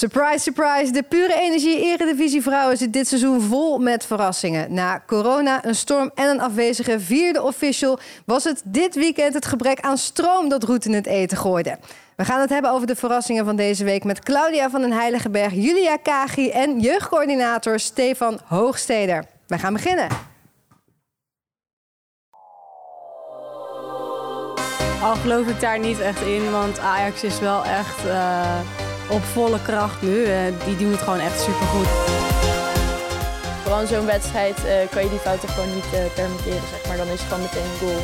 Surprise, surprise. De pure energie Eredivisie Vrouwen zit dit seizoen vol met verrassingen. Na corona, een storm en een afwezige vierde official... was het dit weekend het gebrek aan stroom dat Roet in het eten gooide. We gaan het hebben over de verrassingen van deze week... met Claudia van den Heiligenberg, Julia Kagi en jeugdcoördinator Stefan Hoogsteder. Wij gaan beginnen. Al geloof ik daar niet echt in, want Ajax is wel echt... Uh op volle kracht nu. Uh, die doen het gewoon echt supergoed. Vooral in zo'n wedstrijd uh, kan je die fouten gewoon niet uh, permitteren, zeg maar. Dan is het gewoon meteen een goal.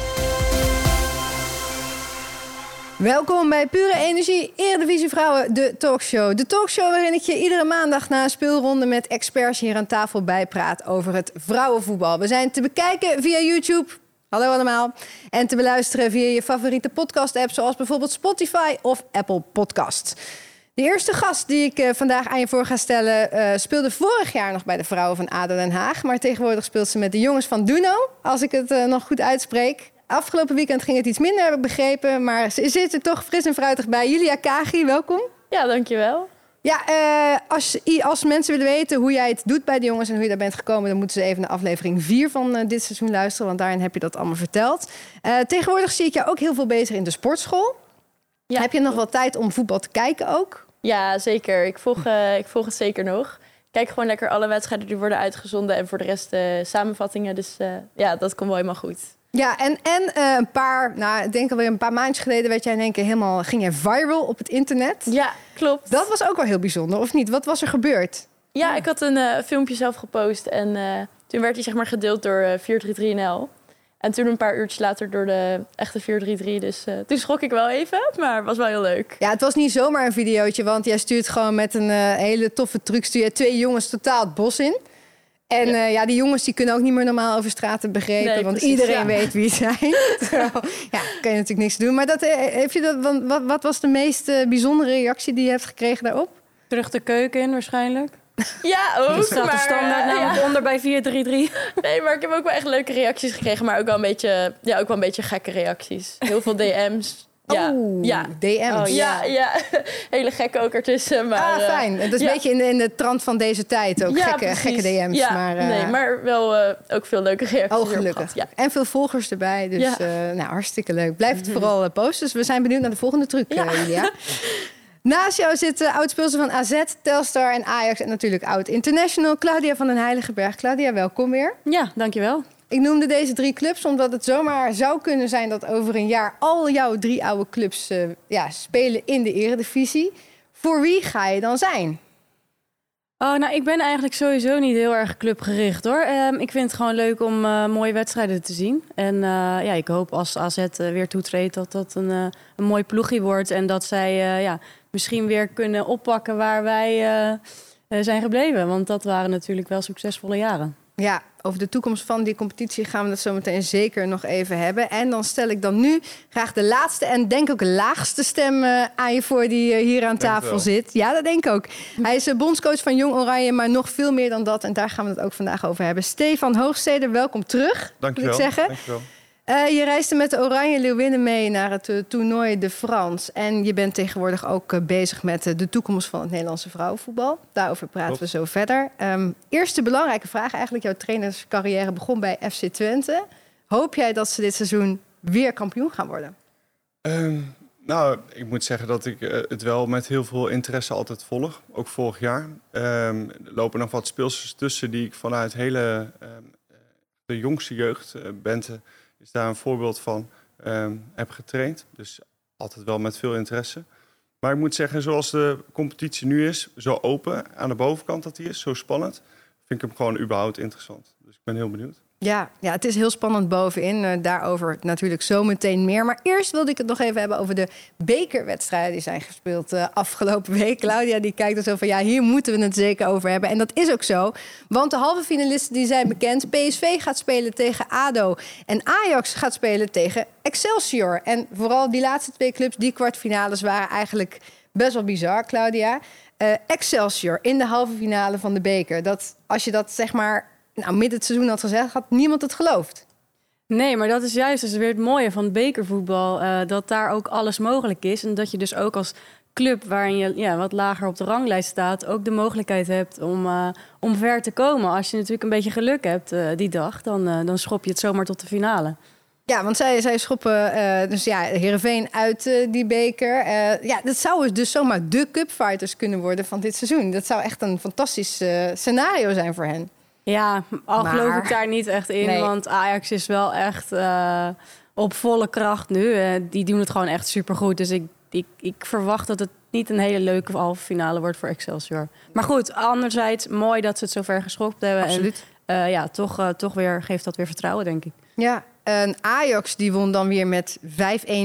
Welkom bij Pure Energie, Eredivisie Vrouwen, de talkshow. De talkshow waarin ik je iedere maandag na een speelronde met experts hier aan tafel bijpraat over het vrouwenvoetbal. We zijn te bekijken via YouTube, Hallo allemaal. En te beluisteren via je favoriete podcast-app, zoals bijvoorbeeld Spotify of Apple Podcasts. De eerste gast die ik uh, vandaag aan je voor ga stellen... Uh, speelde vorig jaar nog bij de vrouwen van ADO Den Haag. Maar tegenwoordig speelt ze met de jongens van Duno, als ik het uh, nog goed uitspreek. Afgelopen weekend ging het iets minder, heb ik begrepen. Maar ze zit er toch fris en fruitig bij. Julia Kagi, welkom. Ja, dankjewel. Ja, als, als mensen willen weten hoe jij het doet bij de jongens... en hoe je daar bent gekomen... dan moeten ze even naar aflevering 4 van dit seizoen luisteren. Want daarin heb je dat allemaal verteld. tegenwoordig zie ik jou ook heel veel bezig in de sportschool. Ja, Heb je nog wel tijd om voetbal te kijken ook? Ja, zeker. Ik volg, uh, ik volg het zeker nog. Kijk gewoon lekker alle wedstrijden die worden uitgezonden en voor de rest uh, samenvattingen. Dus uh, ja, dat komt wel helemaal goed. Ja, en, en een paar, nou, ik denk alweer een paar maandjes geleden werd jij in één keer helemaal, ging je viral op het internet. Ja, klopt. Dat was ook wel heel bijzonder, of niet? Wat was er gebeurd? Ja, ik had een filmpje zelf gepost en toen werd hij zeg maar gedeeld door 433NL. En toen een paar uurtjes later door de echte 433. Dus uh, toen schrok ik wel even, maar het was wel heel leuk. Ja, het was niet zomaar een videootje, want jij stuurt gewoon met een uh, hele toffe truc... stuur je twee jongens totaal het bos in. En ja. Uh, ja. die jongens die kunnen ook niet meer normaal over straten begrepen, nee, want precies, iedereen ja. weet wie zijn. ja, kan je natuurlijk niks doen. Maar dat, heeft je dat, wat, wat was de meest bijzondere reactie die je hebt gekregen daarop? Terug de keuken in waarschijnlijk. Ja, ook. Er staat maar, de standaard namelijk ja. onder bij 433. Nee, maar ik heb ook wel echt leuke reacties gekregen. Maar ook wel een beetje, ja, ook wel een beetje gekke reacties. Heel veel DM's. Ja, oh, ja. DM's. Oh, ja, ja. Hele gekke ook ertussen. Maar, ah, fijn. Het is een beetje in de, in de trant van deze tijd ook. gekke, gekke DM's. Ja, maar, uh... nee, maar wel uh, ook veel leuke reacties. Oh, gelukkig. Ja. En veel volgers erbij. Dus uh, nou, hartstikke leuk. Blijf het vooral posten. Dus we zijn benieuwd naar de volgende truc, Julia. Naast jou zitten oud-speelster van AZ, Telstar en Ajax... en natuurlijk oud-international Claudia van den Heiligenberg. Claudia, welkom weer. Ja, dankjewel. Ik noemde deze drie clubs omdat het zomaar zou kunnen zijn... dat over een jaar al jouw drie oude clubs uh, ja, spelen in de eredivisie. Voor wie ga je dan zijn? Oh, nou, ik ben eigenlijk sowieso niet heel erg clubgericht hoor. Um, ik vind het gewoon leuk om uh, mooie wedstrijden te zien. En uh, ja, ik hoop als AZ weer toetreedt dat dat een, een mooi ploegie wordt. En dat zij ja, misschien weer kunnen oppakken waar wij zijn gebleven. Want dat waren natuurlijk wel succesvolle jaren. Ja, over de toekomst van die competitie gaan we het zo meteen zeker nog even hebben. En dan stel ik dan nu graag de laatste en denk ook laagste stem uh, aan je voor die hier aan tafel zit. Ja, dat denk ik ook. Hij is bondscoach van Jong Oranje, maar nog veel meer dan dat. En daar gaan we het ook vandaag over hebben. Stefan Hoogstede, welkom terug. Dank je wel. Dank je. Uh, reisde met de Oranje Leeuwinnen mee naar het uh, toernooi de France. En je bent tegenwoordig ook uh, bezig met de toekomst van het Nederlandse vrouwenvoetbal. Daarover praten Klopt. we zo verder. Um, eerste belangrijke vraag eigenlijk. Jouw trainerscarrière begon bij FC Twente. Hoop jij dat ze dit seizoen weer kampioen gaan worden? Um, nou, ik moet zeggen dat ik het wel met heel veel interesse altijd volg. Ook vorig jaar. Um, er lopen nog wat speelsters tussen die ik vanuit hele de jongste jeugd, Bente is daar een voorbeeld van. Um, heb getraind. Dus altijd wel met veel interesse. Maar ik moet zeggen, zoals de competitie nu is, zo open aan de bovenkant dat die is, zo spannend, vind ik hem gewoon überhaupt interessant. Dus ik ben heel benieuwd. Ja, ja, het is heel spannend bovenin. Uh, daarover natuurlijk zometeen meer. Maar eerst wilde ik het nog even hebben over de bekerwedstrijden die zijn gespeeld uh, afgelopen week. Claudia die kijkt er zo van, ja, hier moeten we het zeker over hebben. En dat is ook zo, want de halve finalisten die zijn bekend. PSV gaat spelen tegen ADO en Ajax gaat spelen tegen Excelsior. En vooral die laatste twee clubs, die kwartfinales, waren eigenlijk best wel bizar, Claudia. Uh, Excelsior in de halve finale van de beker. Dat als je dat zeg maar nou, midden het seizoen had gezegd, had niemand het geloofd. Nee, maar dat is juist dus weer het mooie van bekervoetbal. Uh, dat daar ook alles mogelijk is. En dat je dus ook als club waarin je ja, wat lager op de ranglijst staat, ook de mogelijkheid hebt om, uh, om ver te komen. Als je natuurlijk een beetje geluk hebt uh, die dag, dan, uh, dan schop je het zomaar tot de finale. Ja, want zij, zij schoppen dus ja, Heerenveen uit die beker. ja, dat zou dus zomaar de cupfighters kunnen worden van dit seizoen. Dat zou echt een fantastisch scenario zijn voor hen. Ja, al maar... geloof ik daar niet echt in. Nee. Want Ajax is wel echt op volle kracht nu. die doen het gewoon echt supergoed. Dus ik ik, ik verwacht dat het niet een hele leuke halve finale wordt voor Excelsior. Maar goed, anderzijds mooi dat ze het zover geschopt hebben. Absoluut. En uh, ja, toch, toch weer geeft dat weer vertrouwen, denk ik. Ja, en Ajax die won dan weer met 5-1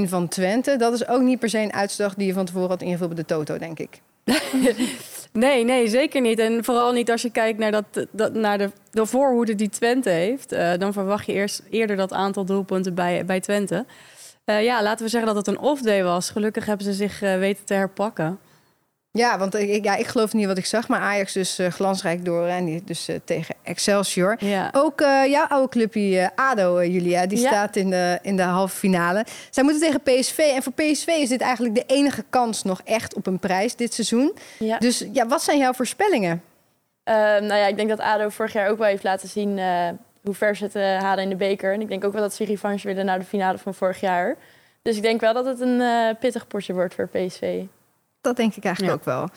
van Twente. Dat is ook niet per se een uitslag die je van tevoren had ingevuld bij de Toto, denk ik. nee, nee, zeker niet. En vooral niet als je kijkt naar, dat, naar de, de voorhoede die Twente heeft. Uh, dan verwacht je eerst eerder dat aantal doelpunten bij, bij Twente. Uh, ja, laten we zeggen dat het een off-day was. Gelukkig hebben ze zich uh, weten te herpakken. Ja, want ik, ja, ik geloof niet wat ik zag. Maar Ajax dus uh, glansrijk door. En die dus tegen Excelsior. Ja. Ook jouw oude clubje ADO, Julia. Die ja. staat in de, in de halve finale. Zij moeten tegen PSV. En voor PSV is dit eigenlijk de enige kans nog echt op een prijs dit seizoen. Ja. Dus ja, wat zijn jouw voorspellingen? nou ja, ik denk dat ADO vorig jaar ook wel heeft laten zien hoe ver ze het halen in de beker. En ik denk ook wel dat ze revanche willen naar de finale van vorig jaar. Dus ik denk wel dat het een pittig potje wordt voor PSV. Dat denk ik eigenlijk ja. ook wel.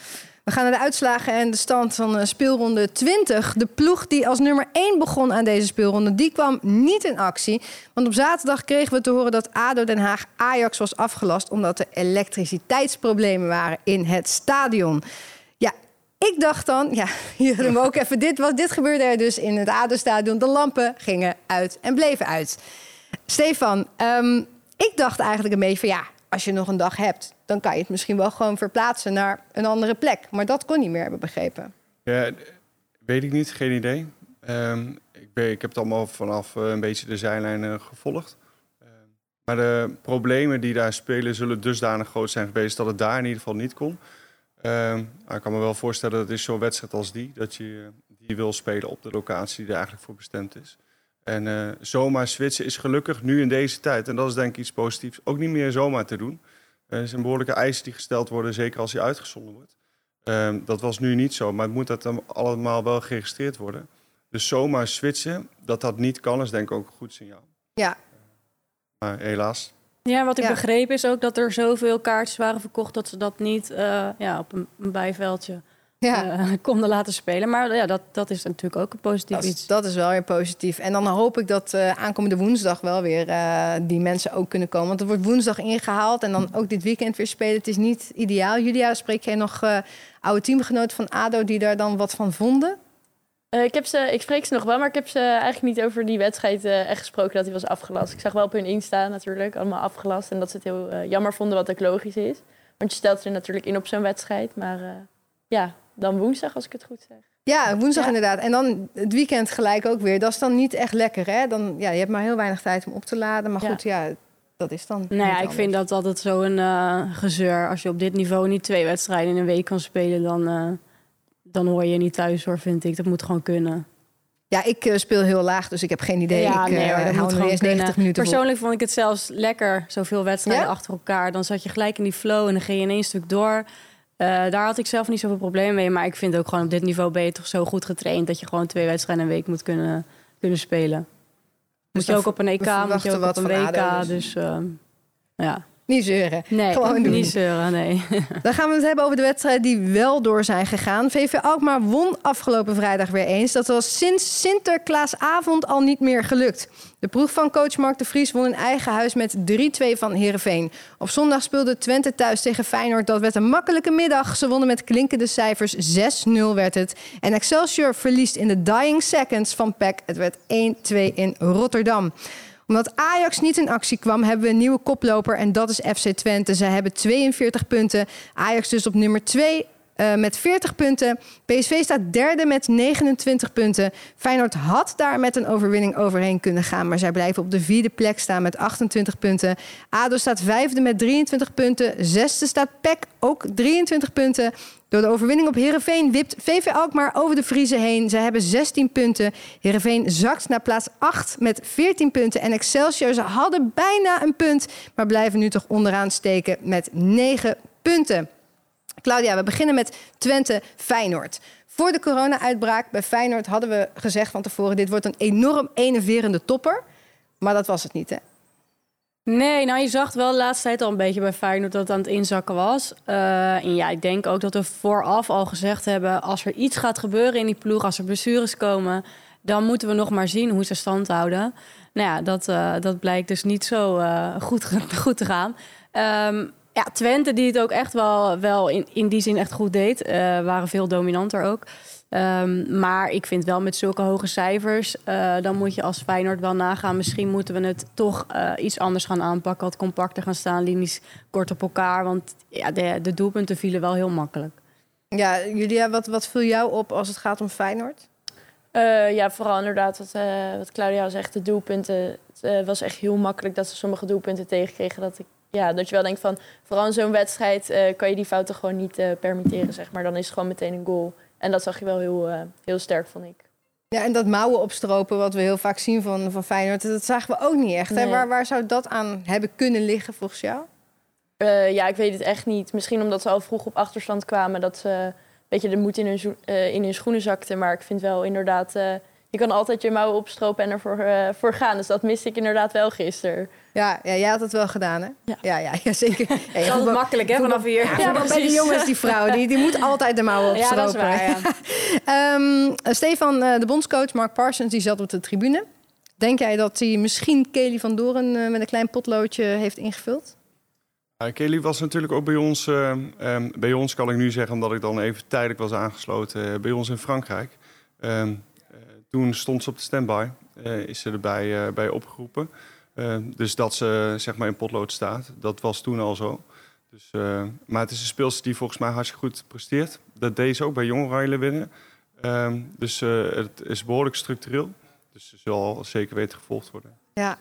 We gaan naar de uitslagen en de stand van uh, speelronde 20. De ploeg die als nummer 1 begon aan deze speelronde, die kwam niet in actie. Want op zaterdag kregen we te horen dat ADO Den Haag Ajax was afgelast... omdat er elektriciteitsproblemen waren in het stadion. Ik dacht dan, ja, hier doen we ook even dit. Wat dit gebeurde er dus in het ADO-stadion. De lampen gingen uit en bleven uit. Stefan, um, ik dacht eigenlijk een beetje van ja, als je nog een dag hebt, dan kan je het misschien wel gewoon verplaatsen naar een andere plek. Maar dat kon niet meer, hebben begrepen. Ja, weet ik niet, geen idee. Um, ik, ben, ik heb het allemaal vanaf uh, een beetje de zijlijn uh, gevolgd. Uh, maar de problemen die daar spelen zullen dusdanig groot zijn geweest dat het daar in ieder geval niet kon. Uh, ik kan me wel voorstellen dat is zo'n wedstrijd als die, dat je die wil spelen op de locatie die er eigenlijk voor bestemd is. En uh, zomaar switchen is gelukkig nu in deze tijd, en dat is denk ik iets positiefs, ook niet meer zomaar te doen. Er zijn behoorlijke eisen die gesteld worden, zeker als hij uitgezonden wordt. Uh, dat was nu niet zo, maar het moet dat dan allemaal wel geregistreerd worden. Dus zomaar switchen, dat dat niet kan, is denk ik ook een goed signaal. Ja. Maar helaas. Ja, wat ik ja. begreep is ook dat er zoveel kaartjes waren verkocht dat ze dat niet uh, ja, op een, een bijveldje ja. uh, konden laten spelen. Maar ja, dat, dat is natuurlijk ook een positief dat, iets. Dat is wel weer positief. En dan hoop ik dat uh, aankomende woensdag wel weer die mensen ook kunnen komen. Want er wordt woensdag ingehaald en dan ook dit weekend weer spelen. Het is niet ideaal. Julia, spreek jij nog oude teamgenoten van ADO die daar dan wat van vonden? Uh, ik, heb ze, ik spreek ze nog wel, maar ik heb ze eigenlijk niet over die wedstrijd uh, echt gesproken dat hij was afgelast. Ik zag wel op hun Insta natuurlijk, allemaal afgelast. En dat ze het heel uh, jammer vonden, wat ook logisch is. Want je stelt er natuurlijk in op zo'n wedstrijd. Maar ja, dan woensdag als ik het goed zeg. Ja, woensdag ja. inderdaad. En dan het weekend gelijk ook weer. Dat is dan niet echt lekker, hè? Dan, ja, je hebt maar heel weinig tijd om op te laden. Maar goed, ja, dat is dan. Nou ja, ik vind dat altijd zo'n uh, gezeur. Als je op dit niveau niet twee wedstrijden in een week kan spelen, dan, uh, dan hoor je niet thuis hoor, vind ik. Dat moet gewoon kunnen. Ja, ik uh, speel heel laag, dus ik heb geen idee. Ja, ik nee, hoor, dat moet gewoon 90 minuten Persoonlijk vond ik het zelfs lekker, zoveel wedstrijden ja? achter elkaar. Dan zat je gelijk in die flow en dan ging je in één stuk door. Daar had ik zelf niet zoveel problemen mee. Maar ik vind ook gewoon op dit niveau ben je toch zo goed getraind... dat je gewoon twee wedstrijden een week moet kunnen, kunnen spelen. Dus moet je ook op een EK, moet je ook op een WK. ADO, dus uh, ja. Niet zeuren. Nee, Gewoon doen. niet zeuren, nee. Dan gaan we het hebben over de wedstrijden die wel door zijn gegaan. VV Alkmaar won afgelopen vrijdag weer eens. Dat was sinds Sinterklaasavond al niet meer gelukt. De proef van coach Mark de Vries won in eigen huis met 3-2 van Heerenveen. Op zondag speelde Twente thuis tegen Feyenoord. Dat werd een makkelijke middag. Ze wonnen met klinkende cijfers. 6-0 werd het. En Excelsior verliest in de dying seconds van PEC. Het werd 1-2 in Rotterdam omdat Ajax niet in actie kwam, hebben we een nieuwe koploper en dat is FC Twente. Ze hebben 42 punten. Ajax dus op nummer 2 uh, met 40 punten. PSV staat derde met 29 punten. Feyenoord had daar met een overwinning overheen kunnen gaan, maar zij blijven op de vierde plek staan met 28 punten. ADO staat vijfde met 23 punten. Zesde staat PEC ook 23 punten. Door de overwinning op Herenveen wipt VV Alkmaar over de Friese heen. Ze hebben 16 punten. Herenveen zakt naar plaats 8 met 14 punten. En Excelsior, ze hadden bijna een punt, maar blijven nu toch onderaan steken met 9 punten. Claudia, we beginnen met Twente-Feyenoord. Voor de corona-uitbraak bij Feyenoord hadden we gezegd van tevoren... dit wordt een enorm enerverende topper. Maar dat was het niet, hè? Nee, nou je zag wel de laatste tijd al een beetje bij Feyenoord dat het aan het inzakken was. Uh, en ja, ik denk ook dat we vooraf al gezegd hebben... als er iets gaat gebeuren in die ploeg, als er blessures komen... dan moeten we nog maar zien hoe ze stand houden. Nou ja, dat, uh, dat blijkt dus niet zo uh, goed, goed te gaan. Um, ja, Twente, die het ook echt wel, wel in, in die zin echt goed deed, waren veel dominanter ook. Um, maar ik vind wel met zulke hoge cijfers, uh, dan moet je als Feyenoord wel nagaan. Misschien moeten we het toch uh, iets anders gaan aanpakken. Wat compacter gaan staan, linies kort op elkaar. Want ja, de, de doelpunten vielen wel heel makkelijk. Ja, Julia, wat, wat viel jou op als het gaat om Feyenoord? Uh, ja, vooral inderdaad wat, wat Claudia zegt, de doelpunten. Het was echt heel makkelijk dat ze sommige doelpunten tegenkregen. Dat, ik, ja, dat je wel denkt van, vooral in zo'n wedstrijd kan je die fouten gewoon niet permitteren. Zeg maar. Dan is het gewoon meteen een goal. En dat zag je wel heel, uh, heel sterk, vond ik. Ja, en dat mouwen opstropen, wat we heel vaak zien van, van Feyenoord, dat zagen we ook niet echt. Nee. Waar, waar zou dat aan hebben kunnen liggen volgens jou? Uh, ja, ik weet het echt niet. Misschien omdat ze al vroeg op achterstand kwamen, dat ze een beetje de moed in hun, uh, in hun schoenen zakten. Maar ik vind wel inderdaad je kan altijd je mouwen opstropen en ervoor voor gaan. Dus dat miste ik inderdaad wel gisteren. Ja, ja, jij had het wel gedaan, hè? Ja, ja, ja, ja zeker. Ja, dat is altijd makkelijk, hè, vanaf hier. Ja, ja bij die jongens, die vrouw, die, die moet altijd de mouwen opstropen. Ja, dat is waar, ja. um, Stefan, de bondscoach Mark Parsons, die zat op de tribune. Denk jij dat hij misschien Kelly van Doren uh, met een klein potloodje heeft ingevuld? Ja, Kelly was natuurlijk ook bij ons, uh, um, bij ons kan ik nu zeggen, omdat ik dan even tijdelijk was aangesloten, bij ons in Frankrijk. Um, toen stond ze op de standby, uh, is ze erbij uh, bij opgeroepen. Uh, dus dat ze zeg maar in potlood staat, dat was toen al zo. Dus, maar het is een speelster die volgens mij hartstikke goed presteert. Dat deed ze ook bij Jong Oranje winnen. Ehm, dus het is behoorlijk structureel. Dus ze zal zeker weten gevolgd worden. Ja.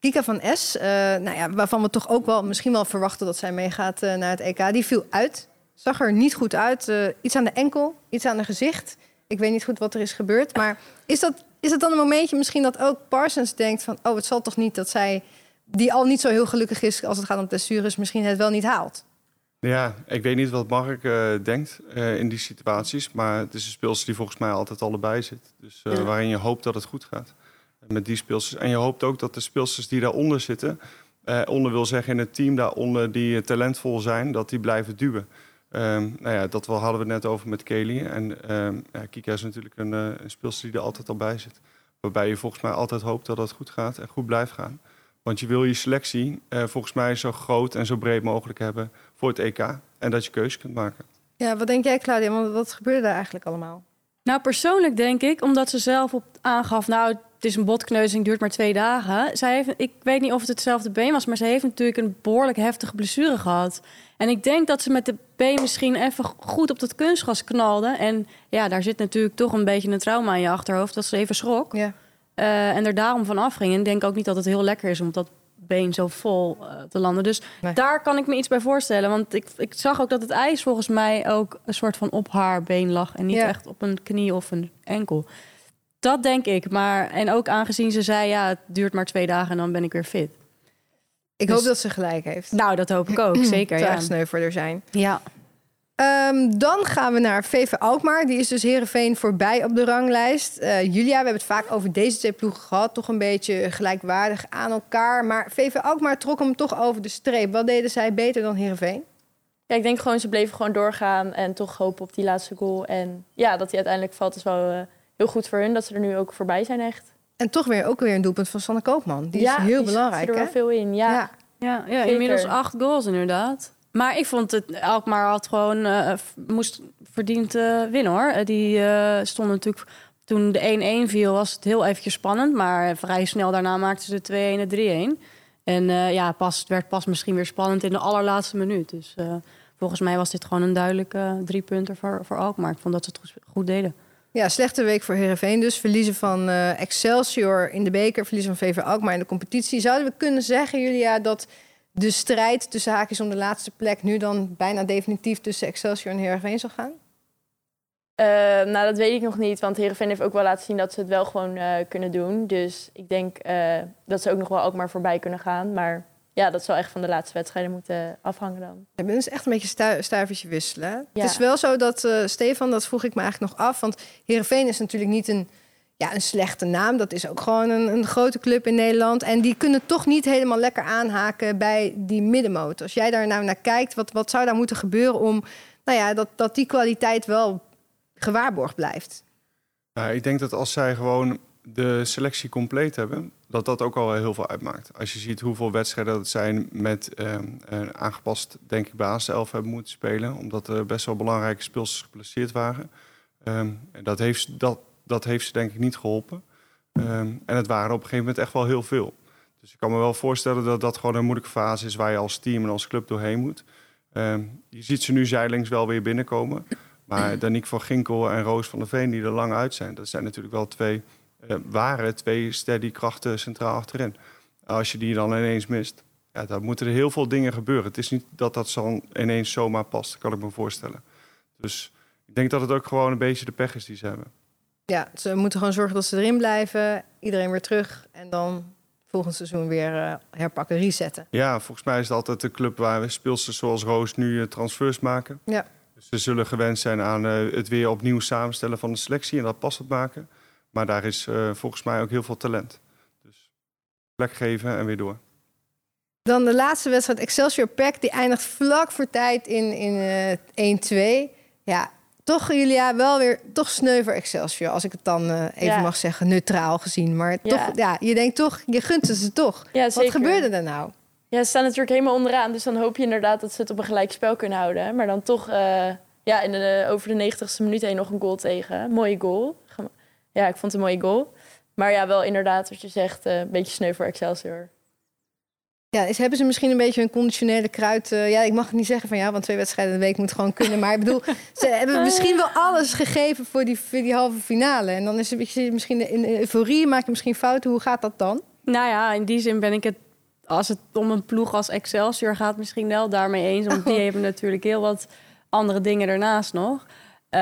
Kika van S, nou ja, waarvan we toch ook wel misschien wel verwachten dat zij meegaat naar het EK, die viel uit. Zag er niet goed uit. iets aan de enkel, iets aan de gezicht. Ik weet niet goed wat er is gebeurd. Maar is dat, is het dan een momentje misschien dat ook Parsons denkt van... oh, het zal toch niet dat zij, die al niet zo heel gelukkig is als het gaat om blessures... misschien het wel niet haalt? Ja, ik weet niet wat Mark uh, denkt uh, in die situaties. Maar het is een speelster die volgens mij altijd allebei zit. Dus uh, ja. waarin je hoopt dat het goed gaat. Met die speelsters. En je hoopt ook dat de speelsters die daaronder zitten... onder wil zeggen in het team daaronder die talentvol zijn... dat die blijven duwen. Um, nou ja, dat wel hadden we net over met Kelly. En um, ja, Kika is natuurlijk een, uh, een speelster die er altijd al bij zit. Waarbij je volgens mij altijd hoopt dat het goed gaat en goed blijft gaan. Want je wil je selectie uh, volgens mij zo groot en zo breed mogelijk hebben voor het EK. En dat je keuze kunt maken. Ja, wat denk jij Claudia? Want wat gebeurde daar eigenlijk allemaal? Nou, persoonlijk denk ik, omdat ze zelf op aangaf... nou, het is een botkneuzing, duurt maar twee dagen. Zij heeft, ik weet niet of het hetzelfde been was... maar ze heeft natuurlijk een behoorlijk heftige blessure gehad. En ik denk dat ze met de been misschien even goed op dat kunstgas knalde. En ja, daar zit natuurlijk toch een beetje een trauma in je achterhoofd... dat ze even schrok. Ja. Uh, en er daarom van afging. En ik denk ook niet dat het heel lekker is om dat been zo vol uh, te landen. Dus nee. daar kan ik me iets bij voorstellen. Want ik, ik zag ook dat het ijs volgens mij ook een soort van op haar been lag. En niet ja. echt op een knie of een enkel. Dat denk ik. Maar, en ook aangezien ze zei, ja, het duurt maar twee dagen en dan ben ik weer fit. Ik dus, hoop dat ze gelijk heeft. Nou, dat hoop ik ook, zeker. Ja. echt sneu voor er zijn. Ja. Um, dan gaan we naar VV Alkmaar. Die is dus Herenveen voorbij op de ranglijst. Uh, Julia, we hebben het vaak over deze twee ploegen gehad. Toch een beetje gelijkwaardig aan elkaar. Maar VV Alkmaar trok hem toch over de streep. Wat deden zij beter dan Herenveen? Ja, ik denk gewoon ze bleven gewoon doorgaan en toch hopen op die laatste goal. En ja, dat die uiteindelijk valt is wel uh, heel goed voor hun. Dat ze er nu ook voorbij zijn echt. En toch weer ook weer een doelpunt van Sanne Koopman. Die ja, is heel die belangrijk. er wel veel in, ja. Ja, ja, ja inmiddels acht goals inderdaad. Maar ik vond het, Alkmaar had gewoon, uh, moest verdiend uh, winnen hoor. Uh, die stond natuurlijk, toen de 1-1 viel was het heel eventjes spannend. Maar vrij snel daarna maakten ze de 2-1 en 3-1. En ja, pas, het werd pas misschien weer spannend in de allerlaatste minuut. Dus volgens mij was dit gewoon een duidelijke drie punten voor, voor Alkmaar. Ik vond dat ze het goed, goed deden. Ja, slechte week voor Herenveen dus. Verliezen van uh, Excelsior in de beker, verliezen van VV Alkmaar in de competitie. Zouden we kunnen zeggen, Julia, dat de strijd tussen haakjes om de laatste plek nu dan bijna definitief tussen Excelsior en Herenveen zal gaan? Uh, nou, dat weet ik nog niet, want Herenveen heeft ook wel laten zien dat ze het wel gewoon uh, kunnen doen. Dus ik denk dat ze ook nog wel ook maar voorbij kunnen gaan. Maar ja, dat zal echt van de laatste wedstrijden moeten afhangen dan. Je bent dus echt een beetje stu stuivertje wisselen. Ja. Het is wel zo dat, uh, Stefan, dat vroeg ik me eigenlijk nog af. Want Heerenveen is natuurlijk niet een, ja, een slechte naam. Dat is ook gewoon een, een grote club in Nederland. En die kunnen toch niet helemaal lekker aanhaken bij die middenmoot. Als jij daar nou naar kijkt, wat, wat zou daar moeten gebeuren om nou ja, dat, dat die kwaliteit wel gewaarborgd blijft? Nou, ik denk dat als zij gewoon de selectie compleet hebben, dat dat ook al heel veel uitmaakt. Als je ziet hoeveel wedstrijden dat zijn met ehm, een aangepast, denk ik, basiself hebben moeten spelen, omdat er best wel belangrijke speelsters geplaceerd waren. Um, dat, heeft, dat, dat heeft ze denk ik niet geholpen. Ehm, en het waren op een gegeven moment echt wel heel veel. Dus ik kan me wel voorstellen dat dat gewoon een moeilijke fase is waar je als team en als club doorheen moet. je ziet ze nu zijlings wel weer binnenkomen. Maar Danique van Ginkel en Roos van der Veen, die er lang uit zijn, dat zijn natuurlijk wel twee waren twee steady krachten centraal achterin. Als je die dan ineens mist, ja, dan moeten er heel veel dingen gebeuren. Het is niet dat dat zo ineens zomaar past, kan ik me voorstellen. Dus ik denk dat het ook gewoon een beetje de pech is die ze hebben. Ja, ze moeten gewoon zorgen dat ze erin blijven, iedereen weer terug en dan volgend seizoen weer uh, herpakken, resetten. Ja, volgens mij is het altijd de club waar we speelsters zoals Roos nu uh, transfers maken. Ja. Dus ze zullen gewend zijn aan het weer opnieuw samenstellen van de selectie en dat passend maken. Maar daar is uh, volgens mij ook heel veel talent. Dus plek geven en weer door. Dan de laatste wedstrijd Excelsior Pack. Die eindigt vlak voor tijd in, in uh, 1-2. Ja, toch Julia, wel weer toch sneu voor Excelsior. Als ik het dan uh, even ja. mag zeggen, neutraal gezien. Maar ja. toch, ja, je denkt toch, je gunt ze ze toch. Ja, Wat gebeurde er nou? Ja, ze staan natuurlijk helemaal onderaan. Dus dan hoop je inderdaad dat ze het op een gelijk spel kunnen houden. Maar dan toch, uh, ja, in de, over de 90ste minuut heen nog een goal tegen. Mooie goal ja, ik vond het een mooie goal. Maar ja, wel inderdaad, wat je zegt, uh, een beetje sneu voor Excelsior. Ja, is, hebben ze misschien een beetje een conditionele kruid? Uh, ja, ik mag het niet zeggen van ja, want twee wedstrijden in de week moet gewoon kunnen. Maar ik bedoel, ze hebben misschien wel alles gegeven voor die, voor die halve finale. En dan is het misschien in euforie, maak je misschien fouten. Hoe gaat dat dan? Nou ja, in die zin ben ik het, als het om een ploeg als Excelsior gaat, misschien wel daarmee eens. Want die hebben natuurlijk heel wat andere dingen ernaast nog. Uh,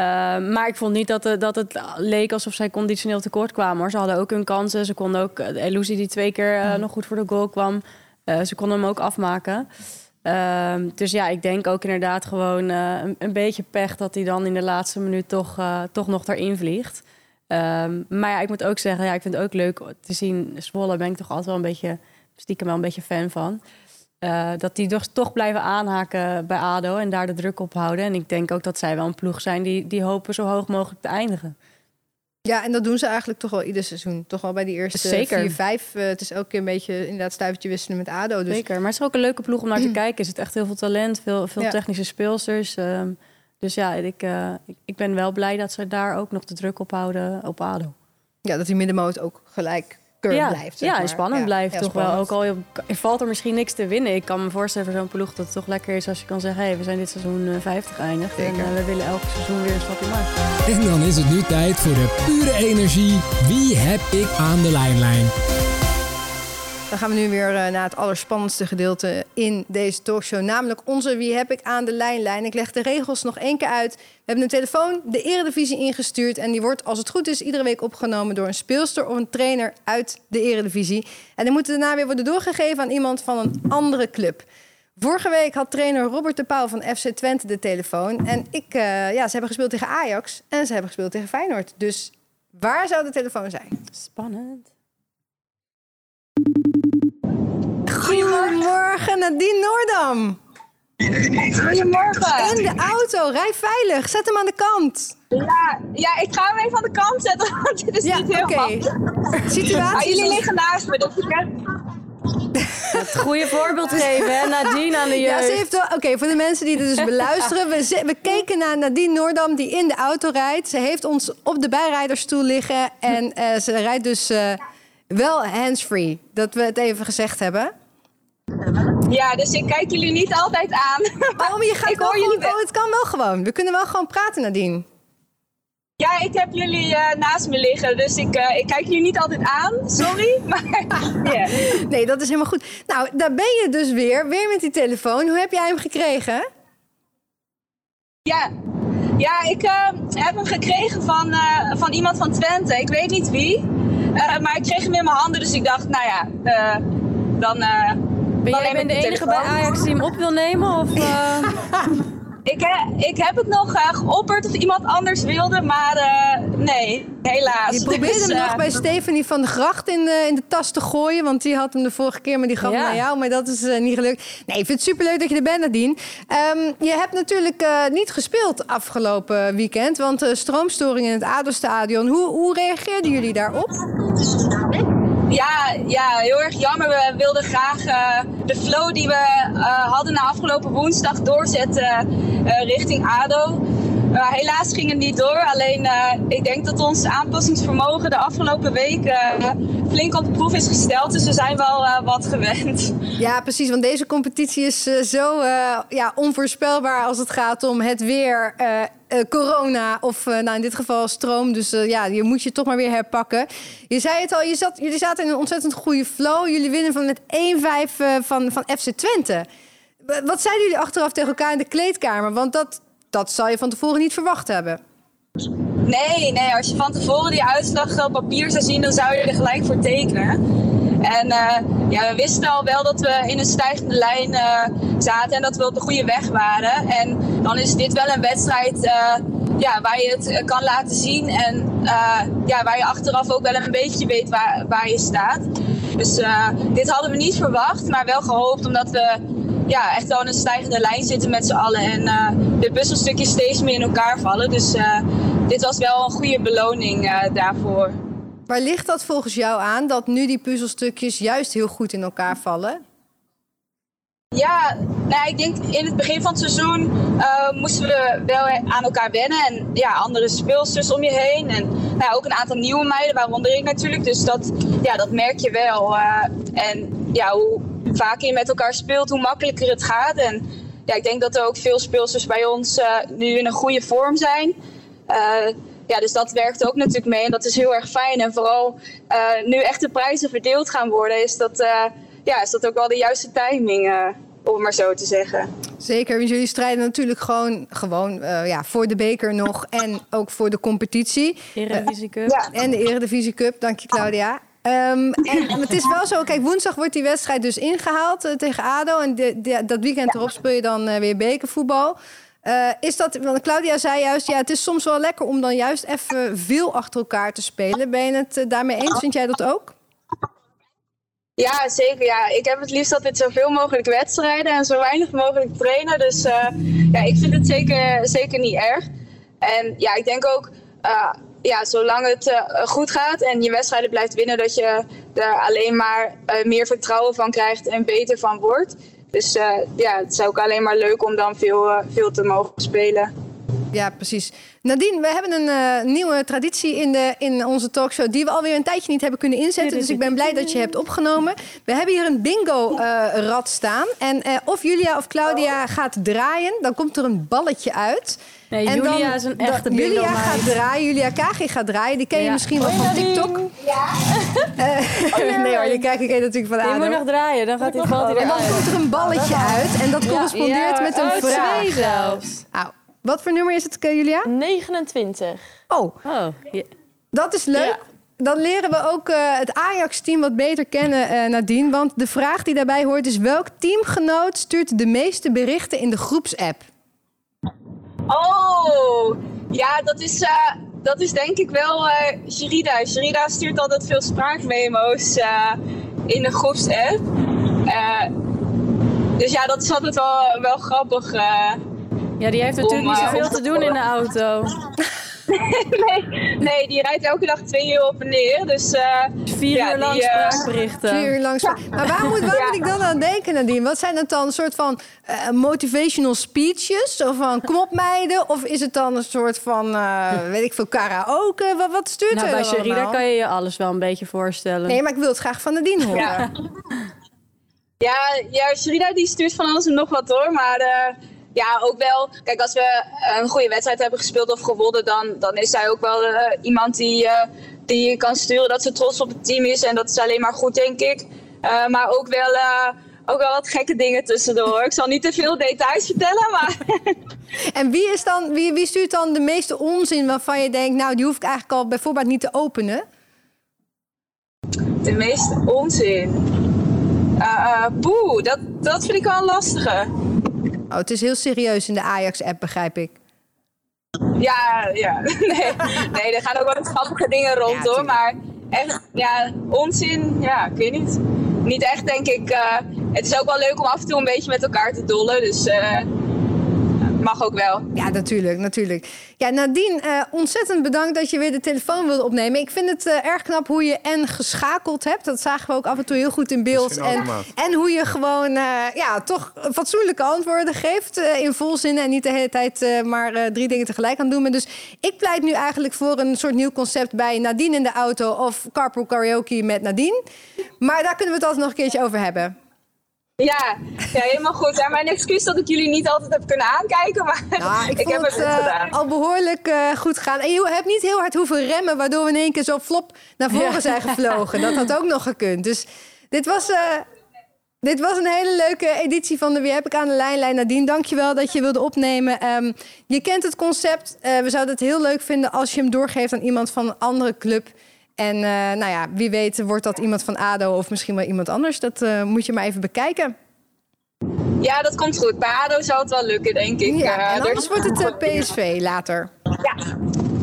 maar ik vond niet dat, het, dat het leek alsof zij conditioneel tekort kwamen. Hoor. Ze hadden ook hun kansen. Ze konden ook... Elusi die twee keer uh, nog goed voor de goal kwam. Uh, ze konden hem ook afmaken. Ehm, dus ja, ik denk ook inderdaad gewoon een, een, beetje pech... dat hij dan in de laatste minuut toch, toch nog erin vliegt. Ehm, maar ja, ik moet ook zeggen, ja, ik vind het ook leuk te zien. Zwolle ben ik toch altijd wel een beetje... stiekem wel een beetje fan van. Uh, dat die dus toch blijven aanhaken bij ADO en daar de druk op houden. En ik denk ook dat zij wel een ploeg zijn die, die hopen zo hoog mogelijk te eindigen. Ja, en dat doen ze eigenlijk toch wel ieder seizoen. Toch wel bij die eerste Zeker. vier, vijf. Uh, het is elke keer een beetje inderdaad stuivertje wisselen met ADO. Dus... Zeker, maar het is ook een leuke ploeg om naar te kijken. Er zit echt heel veel talent, veel, veel ja. technische speelsters. Um, dus ja, ik, uh, ik, ik ben wel blij dat ze daar ook nog de druk op houden op ADO. Ja, dat die middenmoot ook gelijk ja, blijft. ja, en spannend blijft toch wel. Ook al valt er misschien niks te winnen. Ik kan me voorstellen voor zo'n ploeg dat het toch lekker is als je kan zeggen... hé, hey, we zijn dit seizoen 50 eh, eindigd en uh, we willen elk seizoen weer een stapje maken. En dan is het nu tijd voor de pure energie. Wie heb ik aan de lijnlijn? Dan gaan we nu weer naar het allerspannendste gedeelte in deze talkshow. Namelijk onze Wie heb ik aan de lijnlijn. Ik leg de regels nog één keer uit. We hebben een telefoon de eredivisie ingestuurd. En die wordt, als het goed is, iedere week opgenomen door een speelster of een trainer uit de eredivisie. En die moeten daarna weer worden doorgegeven aan iemand van een andere club. Vorige week had trainer Robert de Pauw van FC Twente de telefoon. En ik, uh, ja, ze hebben gespeeld tegen Ajax en ze hebben gespeeld tegen Feyenoord. Dus waar zou de telefoon zijn? Spannend. Goedemorgen, Nadine Noordam. Goedemorgen. In de auto, rij veilig. Zet hem aan de kant. Ja, ja ik ga hem even aan de kant zetten, want dit is ja, niet heel okay. Situatie. Maar jullie liggen naast me, dus ik Het goede voorbeeld geven, hè? Nadine aan de jeugd. Ja, ze heeft Oké, okay, voor de mensen die dit dus beluisteren. We, we keken naar Nadine Noordam die in de auto rijdt. Ze heeft ons op de bijrijdersstoel liggen. En uh, ze rijdt dus uh, wel handsfree. Dat we het even gezegd hebben. Ja, dus ik kijk jullie niet altijd aan. Oh, je gaat ik hoor jullie... oh, het kan wel gewoon. We kunnen wel gewoon praten, Nadine. Ja, ik heb jullie uh, naast me liggen, dus ik, uh, ik kijk jullie niet altijd aan. Sorry, maar yeah. Nee, dat is helemaal goed. Nou, daar ben je dus weer, weer met die telefoon. Hoe heb jij hem gekregen? Ja, ja ik uh, heb hem gekregen van, van iemand van Twente. Ik weet niet wie, maar ik kreeg hem in mijn handen, dus ik dacht, nou ja, dan Ben jij de met de enige bij. Ajax die hem op wil nemen? Of, eh, Ik, he- ik heb het nog uh, geopperd of iemand anders wilde, maar uh, nee, helaas. Je probeerde Dus, hem uh, nog bij Stephanie van der Gracht in de, in de tas te gooien. Want die had hem de vorige keer, maar die gaf Ja. naar jou. Maar dat is uh, niet gelukt. Nee, ik vind het superleuk dat je er bent, Nadine. Um, je hebt natuurlijk uh, niet gespeeld afgelopen weekend. Want uh, stroomstoring in het ADO-stadion. Hoe, hoe reageerden jullie daarop? Ja, ja, heel erg jammer. We wilden graag uh, de flow die we uh, hadden na afgelopen woensdag doorzetten uh, richting ADO. Helaas ging het niet door. Alleen ik denk dat ons aanpassingsvermogen de afgelopen week flink op de proef is gesteld. Dus we zijn wel wat gewend. Ja, precies. Want deze competitie is zo ja, onvoorspelbaar als het gaat om het weer. Corona of nou in dit geval stroom. Dus ja, je moet je toch maar weer herpakken. Je zei het al, zat, jullie zaten in een ontzettend goede flow. Jullie winnen van met 1-5 van, van FC Twente. Wat zeiden jullie achteraf tegen elkaar in de kleedkamer? Want dat, dat zou je van tevoren niet verwacht hebben. Nee, nee, als je van tevoren die uitslag op papier zou zien, dan zou je er gelijk voor tekenen. En uh, ja, we wisten al wel dat we in een stijgende lijn uh, zaten en dat we op de goede weg waren. En dan is dit wel een wedstrijd uh, ja, waar je het kan laten zien en ja, waar je achteraf ook wel een beetje weet waar, waar je staat. Dus dit hadden we niet verwacht, maar wel gehoopt omdat we ja, echt wel een stijgende lijn zitten met z'n allen. En de puzzelstukjes steeds meer in elkaar vallen. Dus dit was wel een goede beloning daarvoor. Waar ligt dat volgens jou aan dat nu die puzzelstukjes juist heel goed in elkaar vallen? Ja, nou, ik denk in het begin van het seizoen uh, moesten we wel aan elkaar wennen. En ja, andere speelsters om je heen. En nou ja, ook een aantal nieuwe meiden, waaronder ik natuurlijk. Dus dat, ja, dat merk je wel. Uh, en ja, hoe vaker je met elkaar speelt, hoe makkelijker het gaat. En ja, ik denk dat er ook veel speelsters bij ons uh, nu in een goede vorm zijn. ja, dus dat werkt ook natuurlijk mee en dat is heel erg fijn. En vooral nu echt de prijzen verdeeld gaan worden, is dat, ja, is dat ook wel de juiste timing, uh, om het maar zo te zeggen. Zeker, want jullie strijden natuurlijk gewoon, gewoon ja, voor de beker nog en ook voor de competitie. Eredivisie Cup. Ja. En de Eredivisie Cup, dank je Claudia. Um, en het is wel zo, kijk, woensdag wordt die wedstrijd dus ingehaald uh, tegen ADO. En de, de, dat weekend erop speel je dan uh, weer bekervoetbal. Uh, is dat, want Claudia zei juist, ja, het is soms wel lekker om dan juist even veel achter elkaar te spelen. Ben je het uh, daarmee eens? Vind jij dat ook? Ja, zeker. Ja. Ik heb het liefst altijd zoveel mogelijk wedstrijden en zo weinig mogelijk trainen. Dus uh, ja, ik vind het zeker, zeker niet erg. En ja, ik denk ook, ja, zolang het goed gaat en je wedstrijden blijft winnen, dat je er alleen maar meer vertrouwen van krijgt en beter van wordt. Dus ja, het is ook alleen maar leuk om dan veel, veel te mogen spelen. Ja, precies. Nadine, we hebben een uh, nieuwe traditie in, de, in onze talkshow... die we alweer een tijdje niet hebben kunnen inzetten. Dus ik ben blij dat je hebt opgenomen. We hebben hier een bingo-rad staan. En of Julia of Claudia gaat draaien, dan komt er een balletje uit. Nee, en Julia dan, is een echte bingo Julia gaat draaien, Julia Kagi gaat draaien. Die ken je ja. misschien wel van TikTok. Ja. Uh, nee hoor, die kijk ik natuurlijk van aan. Je moet nog draaien, dan gaat hij valt En dan komt er een balletje uit en dat ja. correspondeert ja. met een oh, vraag. Twee zelfs. Wat voor nummer is het, Julia? 29. Oh, oh dat is leuk. Dan leren we ook uh, het Ajax-team wat beter kennen, uh, Nadine. Want de vraag die daarbij hoort is... welk teamgenoot stuurt de meeste berichten in de groepsapp? Oh, ja, dat is, uh, dat is denk ik wel uh, Sherida. Sherida stuurt altijd veel spraakmemo's uh, in de groepsapp. dus ja, dat is altijd wel, wel grappig. Ja, die heeft natuurlijk niet zoveel te doen in de auto. nee, nee, die rijdt elke dag twee uur op en neer. Dus, Vier ja, uur lang die, spraakberichten. Vier uur lang. Maar waar moet, waar moet ik dan aan denken, Nadine? Wat zijn het dan? Een soort van uh, motivational speeches? Zo van, kom op meiden? Of is het dan een soort van, uh, weet ik veel, karaoke? Wat, wat stuurt nou, er bij Sherida kan je je alles wel een beetje voorstellen. Nee, maar ik wil het graag van Nadine horen. Ja, ja, ja Sherida die stuurt van alles en nog wat hoor. Maar... Ja, ook wel. Kijk, als we een goede wedstrijd hebben gespeeld of gewonnen, dan, dan is zij ook wel uh, iemand die, uh, die kan sturen dat ze trots op het team is. En dat is alleen maar goed, denk ik. Uh, maar ook wel, ook wel wat gekke dingen tussendoor. ik zal niet te veel details vertellen, maar. en wie, is dan, wie, wie stuurt dan de meeste onzin waarvan je denkt, nou, die hoef ik eigenlijk al bijvoorbeeld niet te openen? De meeste onzin. Poeh, dat, dat vind ik wel een lastige. Oh, het is heel serieus in de Ajax-app, begrijp ik. Ja, ja. Nee, nee er gaan ook wel grappige dingen rond hoor. Maar echt, ja, onzin, ja, ik weet niet. Niet echt, denk ik. Uh, het is ook wel leuk om af en toe een beetje met elkaar te dollen. Dus uh, mag ook wel. Ja, natuurlijk, natuurlijk. Ja, Nadine, uh, ontzettend bedankt dat je weer de telefoon wilde opnemen. Ik vind het uh, erg knap hoe je en geschakeld hebt. Dat zagen we ook af en toe heel goed in beeld. En, en hoe je gewoon uh, ja, toch fatsoenlijke antwoorden geeft in volzinnen. En niet de hele tijd maar drie dingen tegelijk aan doen. Dus ik pleit nu eigenlijk voor een soort nieuw concept bij Nadine in de auto of carpool karaoke met Nadine. Maar daar kunnen we het altijd nog een keertje over hebben. Ja, ja, helemaal goed. Ja, mijn excuus dat ik jullie niet altijd heb kunnen aankijken, maar nou, ik, heb het goed uh, gedaan. al behoorlijk uh, goed gedaan. En je hebt niet heel hard hoeven remmen, waardoor we in één keer zo flop naar voren zijn gevlogen. Dat had ook nog gekund. Dus dit was, uh, dit was een hele leuke editie van de Wie heb ik aan de lijn, Lijn Nadine. Dankjewel dat je wilde opnemen. Um, je kent het concept. we zouden het heel leuk vinden als je hem doorgeeft aan iemand van een andere club. En uh, nou ja, wie weet wordt dat iemand van ADO of misschien wel iemand anders. Dat uh, moet je maar even bekijken. Ja, dat komt goed. Bij ADO zou het wel lukken, denk ik. Ja, uh, en anders wordt het PSV later. Ja,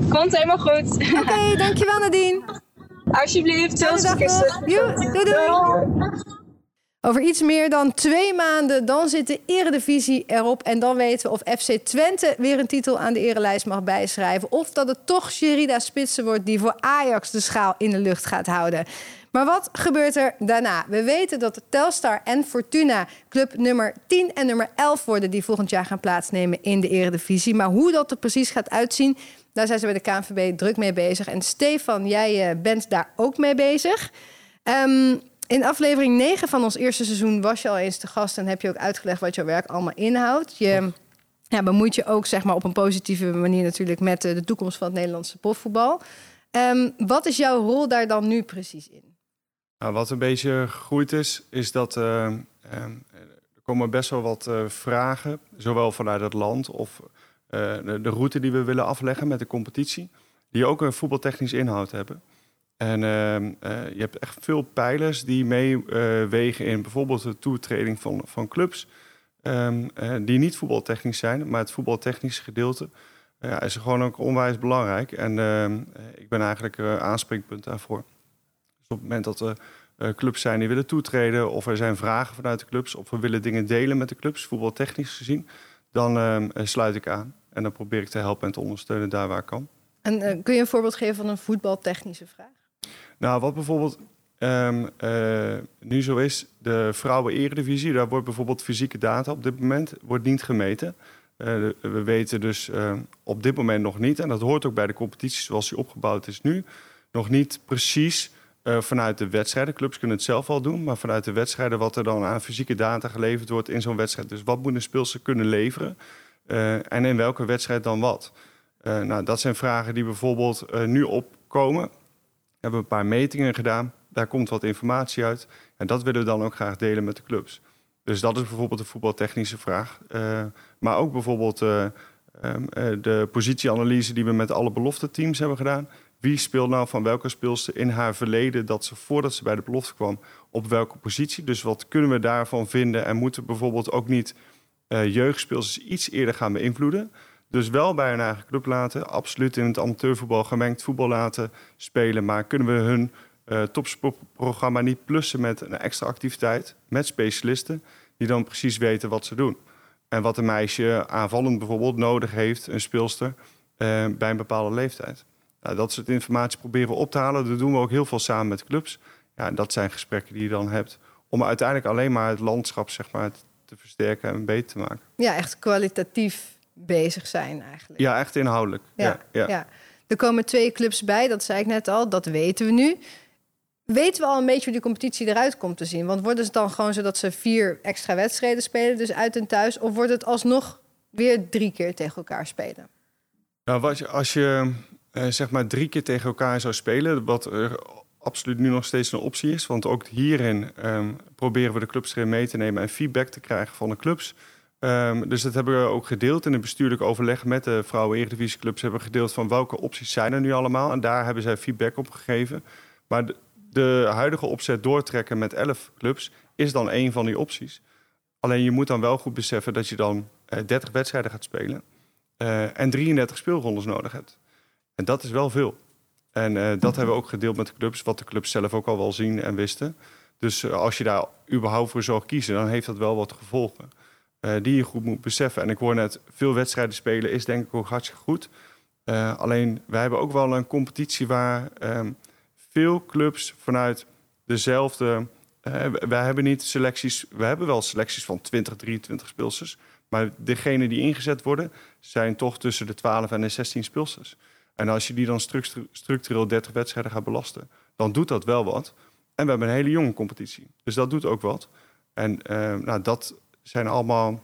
komt helemaal goed. Oké, okay, dankjewel Nadine. Alsjeblieft. Nog. doei. doei. Over iets meer dan twee maanden dan zit de Eredivisie erop. En dan weten we of FC Twente weer een titel aan de erelijst mag bijschrijven. Of dat het toch Sherida Spitsen wordt die voor Ajax de schaal in de lucht gaat houden. Maar wat gebeurt er daarna? We weten dat Telstar en Fortuna club nummer 10 en nummer 11 worden... die volgend jaar gaan plaatsnemen in de Eredivisie. Maar hoe dat er precies gaat uitzien, daar zijn ze bij de KNVB druk mee bezig. En Stefan, jij eh, bent daar ook mee bezig. Um, in aflevering 9 van ons eerste seizoen was je al eens te gast en heb je ook uitgelegd wat jouw werk allemaal inhoudt. Je ja, bemoeit je ook zeg maar, op een positieve manier natuurlijk met de toekomst van het Nederlandse profvoetbal. Um, wat is jouw rol daar dan nu precies in? Nou, wat een beetje gegroeid is, is dat uh, er komen best wel wat uh, vragen, zowel vanuit het land of de, de, route die we willen afleggen met de competitie, die ook een voetbaltechnisch inhoud hebben. En uh, uh, je hebt echt veel pijlers die meewegen uh, in bijvoorbeeld de toetreding van, van clubs. Um, die niet voetbaltechnisch zijn, maar het voetbaltechnische gedeelte is gewoon ook onwijs belangrijk. En ehm, ik ben eigenlijk aanspreekpunt daarvoor. Dus op het moment dat er clubs zijn die willen toetreden, of er zijn vragen vanuit de clubs, of we willen dingen delen met de clubs, voetbaltechnisch gezien, dan ehm, sluit ik aan. En dan probeer ik te helpen en te ondersteunen daar waar ik kan. En kun je een voorbeeld geven van een voetbaltechnische vraag? Nou, wat bijvoorbeeld um, uh, nu zo is, de vrouwen-eredivisie, daar wordt bijvoorbeeld fysieke data op dit moment wordt niet gemeten. Uh, we weten dus uh, op dit moment nog niet, en dat hoort ook bij de competitie zoals die opgebouwd is nu, nog niet precies vanuit de wedstrijden. Clubs kunnen het zelf wel doen, maar vanuit de wedstrijden wat er dan aan fysieke data geleverd wordt in zo'n wedstrijd. Dus wat moet een speelster kunnen leveren en in welke wedstrijd dan wat? nou, dat zijn vragen die bijvoorbeeld nu opkomen hebben een paar metingen gedaan. Daar komt wat informatie uit. En dat willen we dan ook graag delen met de clubs. Dus dat is bijvoorbeeld een voetbaltechnische vraag. Uh, maar ook bijvoorbeeld uh, uh, de positieanalyse die we met alle belofte teams hebben gedaan. Wie speelt nou van welke speelster in haar verleden dat ze voordat ze bij de belofte kwam op welke positie? Dus wat kunnen we daarvan vinden en moeten bijvoorbeeld ook niet jeugdspeelsters iets eerder gaan beïnvloeden? Dus wel bij hun eigen club laten. Absoluut in het amateurvoetbal gemengd voetbal laten spelen. Maar kunnen we hun uh, topsportprogramma niet plussen met een extra activiteit? Met specialisten die dan precies weten wat ze doen. En wat een meisje aanvallend bijvoorbeeld nodig heeft, een speelster, uh, bij een bepaalde leeftijd. Nou, dat soort informatie proberen we op te halen. Dat doen we ook heel veel samen met clubs. Ja, dat zijn gesprekken die je dan hebt om uiteindelijk alleen maar het landschap zeg maar, te versterken en beter te maken. Ja, echt kwalitatief bezig zijn eigenlijk. Ja, echt inhoudelijk. Ja, ja, ja. Er komen twee clubs bij, dat zei ik net al, dat weten we nu. Weten we al een beetje hoe die competitie eruit komt te zien? Want wordt het dan gewoon zo dat ze vier extra wedstrijden spelen, dus uit en thuis? Of wordt het alsnog weer drie keer tegen elkaar spelen? Nou, als je, als je eh, zeg maar drie keer tegen elkaar zou spelen, wat er absoluut nu nog steeds een optie is, want ook hierin eh, proberen we de clubs erin mee te nemen en feedback te krijgen van de clubs. Um, dus dat hebben we ook gedeeld in een bestuurlijk overleg met de vrouwen eredivisieclubs. Hebben we gedeeld van welke opties zijn er nu allemaal. En daar hebben zij feedback op gegeven. Maar de, de huidige opzet doortrekken met 11 clubs is dan een van die opties. Alleen je moet dan wel goed beseffen dat je dan eh, 30 wedstrijden gaat spelen eh, en 33 speelrondes nodig hebt. En dat is wel veel. En eh, dat hebben we ook gedeeld met de clubs, wat de clubs zelf ook al wel zien en wisten. Dus eh, als je daar überhaupt voor zou kiezen, dan heeft dat wel wat gevolgen. Eh, die je goed moet beseffen. En ik hoor net, veel wedstrijden spelen is denk ik ook hartstikke goed. Eh, alleen, wij hebben ook wel een competitie waar ehm, veel clubs vanuit dezelfde... eh, wij hebben niet selecties... We hebben wel selecties van 20, 23 speelsters. Maar degenen die ingezet worden, zijn toch tussen de 12 en de 16 speelsters. En als je die dan structu- structureel 30 wedstrijden gaat belasten, dan doet dat wel wat. En we hebben een hele jonge competitie. Dus dat doet ook wat. En nou, dat zijn allemaal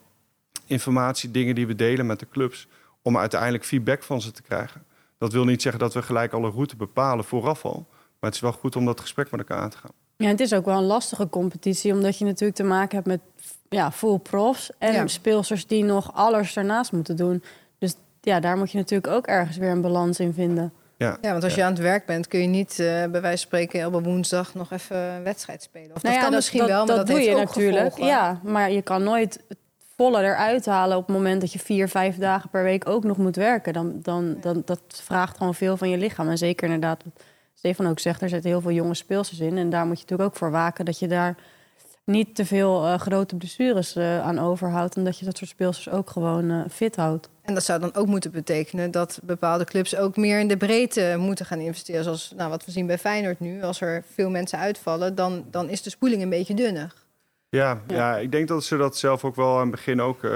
informatie, dingen die we delen met de clubs. Om uiteindelijk feedback van ze te krijgen. Dat wil niet zeggen dat we gelijk alle route bepalen vooraf al. Maar het is wel goed om dat gesprek met elkaar aan te gaan. Ja, het is ook wel een lastige competitie, omdat je natuurlijk te maken hebt met ja, full profs en Ja. speelsters die nog alles ernaast moeten doen. Dus ja, daar moet je natuurlijk ook ergens weer een balans in vinden. Ja, Ja, want als je aan het werk bent, kun je niet eh, bij wijze van spreken op een woensdag nog even een wedstrijd spelen. Of Nou dat ja, kan misschien wel, maar dat, doe heeft je ook natuurlijk. gevolgen. Ja, maar je kan nooit het volle eruit halen op het moment dat je vier, vijf dagen per week ook nog moet werken. Dan, dan, dan dat vraagt gewoon veel van je lichaam. En zeker inderdaad, wat Stefan ook zegt, er zitten heel veel jonge speelsters in. En daar moet je natuurlijk ook voor waken dat je daar niet te veel eh, grote blessures eh, aan overhoudt. En dat je dat soort speelsters ook gewoon eh, fit houdt. En dat zou dan ook moeten betekenen dat bepaalde clubs ook meer in de breedte moeten gaan investeren. Zoals nou, wat we zien bij Feyenoord nu. Als er veel mensen uitvallen, dan, dan is de spoeling een beetje dunner. Ja, ja. Ja. ik denk dat ze dat zelf ook wel aan het begin ook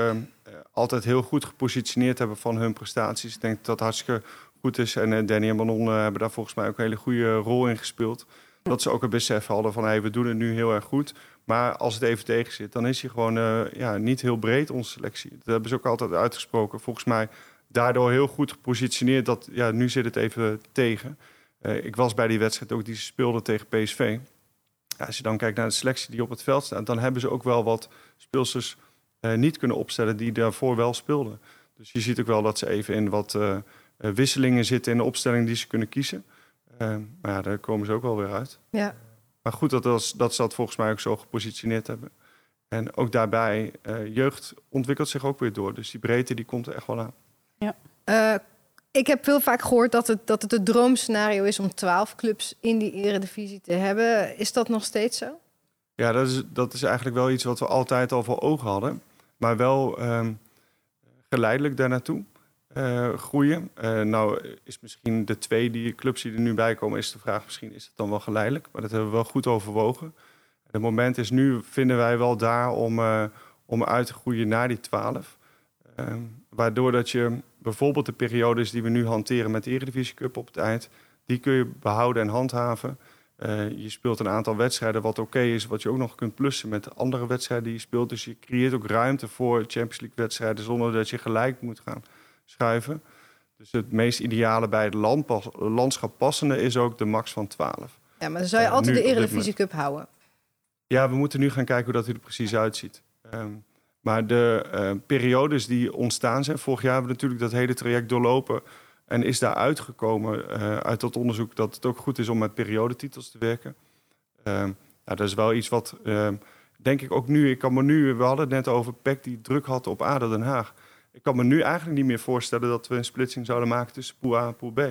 altijd heel goed gepositioneerd hebben van hun prestaties. Ik denk dat dat hartstikke goed is. En Danny en Manon hebben daar volgens mij ook een hele goede rol in gespeeld. Dat ze ook een besef hadden van hey, we doen het nu heel erg goed. Maar als het even tegen zit, dan is hij gewoon eh, ja, niet heel breed, onze selectie. Dat hebben ze ook altijd uitgesproken. Volgens mij daardoor heel goed gepositioneerd dat ja, nu zit het even tegen. Eh, ik was bij die wedstrijd ook die ze speelden tegen PSV. Ja, als je dan kijkt naar de selectie die op het veld staat, dan hebben ze ook wel wat speelsters eh, niet kunnen opstellen die daarvoor wel speelden. Dus je ziet ook wel dat ze even in wat wisselingen zitten in de opstelling die ze kunnen kiezen. Eh, maar ja, daar komen ze ook wel weer uit. Ja. Maar goed dat, dat, dat ze dat volgens mij ook zo gepositioneerd hebben. En ook daarbij, eh, jeugd ontwikkelt zich ook weer door. Dus die breedte die komt er echt wel aan. Eh, ik heb heel vaak gehoord dat het, dat het het droomscenario is om twaalf clubs in die eredivisie te hebben. Is dat nog steeds zo? Ja, dat is, dat is eigenlijk wel iets wat we altijd al voor ogen hadden. Maar wel ehm, geleidelijk daar eh, groeien. Eh, nou is misschien de twee die clubs die er nu bij komen, is de vraag misschien is het dan wel geleidelijk. Maar dat hebben we wel goed overwogen. Het moment is nu, vinden wij wel daar om, eh, om uit te groeien naar die twaalf. Ehm, waardoor dat je bijvoorbeeld de periodes die we nu hanteren met de Eredivisie Cup op het eind, die kun je behouden en handhaven. Je speelt een aantal wedstrijden wat oké is, wat je ook nog kunt plussen met de andere wedstrijden die je speelt. Dus je creëert ook ruimte voor Champions League wedstrijden zonder dat je gelijk moet gaan schuiven. Dus het meest ideale bij het landpas- landschap passende is ook de max van 12. Ja, maar dan zou je Ja, altijd de Eredivisie Cup houden. Ja, we moeten nu gaan kijken hoe dat er precies uitziet. Ehm, maar de eh, periodes die ontstaan zijn, vorig jaar hebben we natuurlijk dat hele traject doorlopen. En is daar uitgekomen eh, uit dat onderzoek dat het ook goed is om met periodetitels te werken. Ehm nou, dat is wel iets wat, ehm, denk ik ook nu, ik kan me nu, we hadden het net over PEC die druk had op ADO Den Haag. Ik kan me nu eigenlijk niet meer voorstellen dat we een splitsing zouden maken tussen pool A en pool B.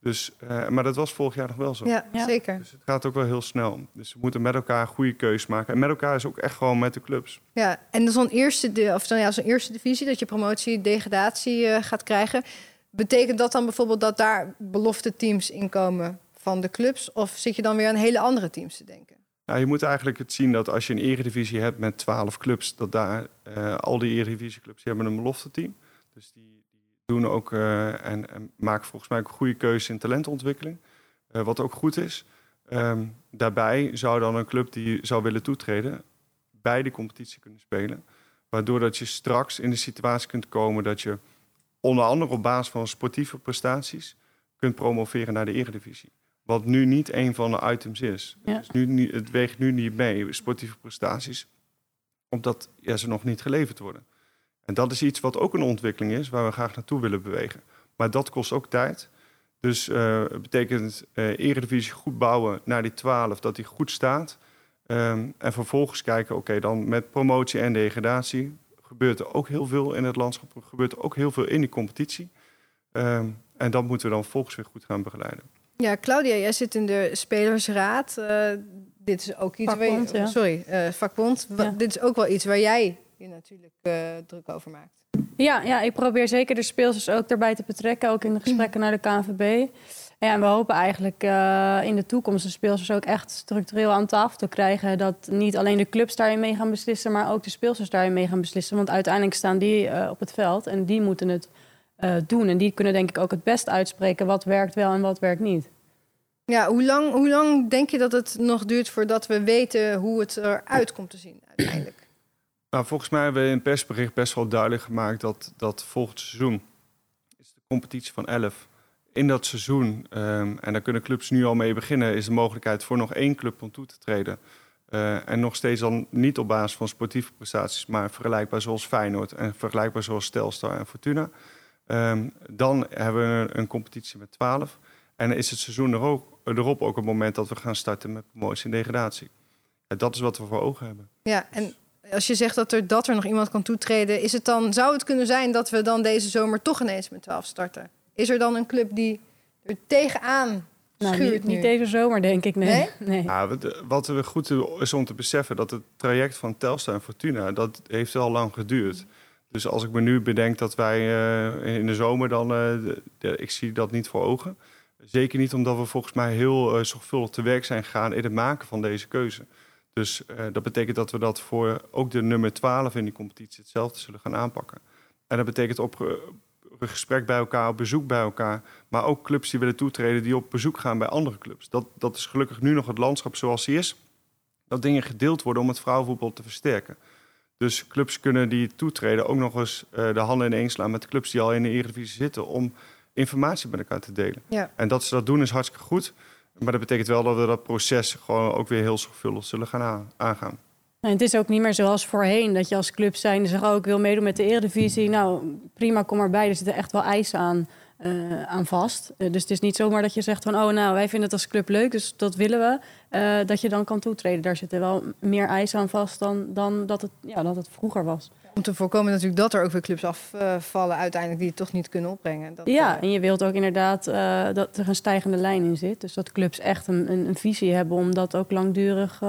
Dus, eh, maar dat was vorig jaar nog wel zo. Ja, Ja. zeker. Dus het gaat ook wel heel snel. Dus we moeten met elkaar een goede keus maken. En met elkaar is ook echt gewoon met de clubs. Ja, en zo'n eerste, of dan, ja, zo'n eerste divisie, dat je promotie, degradatie eh, gaat krijgen. Betekent dat dan bijvoorbeeld dat daar belofte teams in komen van de clubs? Of zit je dan weer aan hele andere teams te denken? Nou, je moet eigenlijk het zien dat als je een eredivisie hebt met 12 clubs, dat daar eh, al die eredivisieclubs hebben een belofte team. Dus die, die doen ook eh, en, en maken volgens mij ook een goede keuze in talentontwikkeling. Eh, wat ook goed is. Ehm, daarbij zou dan een club die zou willen toetreden bij de competitie kunnen spelen. Waardoor dat je straks in de situatie kunt komen dat je onder andere op basis van sportieve prestaties kunt promoveren naar de eredivisie. Wat nu niet een van de items is. Ja. Dus nu, niet- het weegt nu niet mee, sportieve prestaties. Omdat ja, ze nog niet geleverd worden. En dat is iets wat ook een ontwikkeling is, waar we graag naartoe willen bewegen. Maar dat kost ook tijd. Dus eh, het betekent eh eredivisie goed bouwen naar die 12, dat die goed staat. Ehm, en vervolgens kijken, oké, dan met promotie en degradatie gebeurt er ook heel veel in het landschap. Er gebeurt er ook heel veel in die competitie. Ehm, en dat moeten we dan volgens weer goed gaan begeleiden. Ja, Claudia, jij zit in de Spelersraad. Uh, dit is ook iets vakbond, waar je, ja. Sorry, uh, vakbond. Ja. Dit is ook wel iets waar jij je natuurlijk uh, druk over maakt. Ja, ja, ik probeer zeker de speelsters ook daarbij te betrekken, ook in de gesprekken naar de KNVB. Ja, en we hopen eigenlijk uh, in de toekomst de speelsters ook echt structureel aan tafel te krijgen. Dat niet alleen de clubs daarin mee gaan beslissen, maar ook de speelsters daarin mee gaan beslissen. Want uiteindelijk staan die uh, op het veld en die moeten het uh, doen. En die kunnen denk ik ook het best uitspreken wat werkt wel en wat werkt niet. Ja, hoe lang, hoe lang denk je dat het nog duurt voordat we weten hoe het eruit komt te zien uiteindelijk? Nou, volgens mij hebben we in het persbericht best wel duidelijk gemaakt dat, dat volgend seizoen is de competitie van 11 in dat seizoen, um, en daar kunnen clubs nu al mee beginnen, is de mogelijkheid voor nog één club om toe te treden. Uh, en nog steeds dan niet op basis van sportieve prestaties, maar vergelijkbaar zoals Feyenoord en vergelijkbaar zoals Telstar en Fortuna. Um, dan hebben we een, een, competitie met 12. En is het seizoen er ook, erop ook het moment dat we gaan starten met promotie en degradatie. En dat is wat we voor ogen hebben. Ja, en als je zegt dat er, dat er nog iemand kan toetreden, is het dan, zou het kunnen zijn dat we dan deze zomer toch ineens met 12 starten? Is er dan een club die er tegenaan nou, schuurt niet, nu? niet deze zomer, denk ik. Nee. Nee? nee. Ja, wat, er goed is om te beseffen, dat het traject van Telstar en Fortuna, dat heeft al lang geduurd. Dus als ik me nu bedenk dat wij uh, in de zomer dan, de, ik zie dat niet voor ogen. Zeker niet omdat we volgens mij heel uh, zorgvuldig te werk zijn gegaan in het maken van deze keuze. Dus dat betekent dat we dat voor ook de nummer 12 in die competitie hetzelfde zullen gaan aanpakken. En dat betekent op gesprek bij elkaar, op bezoek bij elkaar. Maar ook clubs die willen toetreden die op bezoek gaan bij andere clubs. Dat, dat is gelukkig nu nog het landschap zoals die is. Dat dingen gedeeld worden om het vrouwenvoetbal te versterken. Dus clubs kunnen die toetreden ook nog eens uh, de handen ineen slaan met clubs die al in de Eredivisie zitten. Om informatie met elkaar te delen. Ja. En dat ze dat doen is hartstikke goed. Maar dat betekent wel dat we dat proces gewoon ook weer heel zorgvuldig zullen gaan aangaan. En het is ook niet meer zoals voorheen, dat je als club zijn zegt, oh, ik wil meedoen met de Eredivisie. Nou, prima, kom erbij. Er zitten echt wel eisen aan, uh, aan vast. Uh, dus het is niet zomaar dat je zegt van, oh, nou, wij vinden het als club leuk, dus dat willen we. Uh, dat je dan kan toetreden. Daar zitten wel meer eisen aan vast dan, dan dat, het, ja, dat het vroeger was. Om te voorkomen natuurlijk dat er ook weer clubs afvallen uiteindelijk die het toch niet kunnen opbrengen. Dat, ja, en je wilt ook inderdaad dat er een stijgende lijn in zit. Dus dat clubs echt een, een, een visie hebben om dat ook langdurig...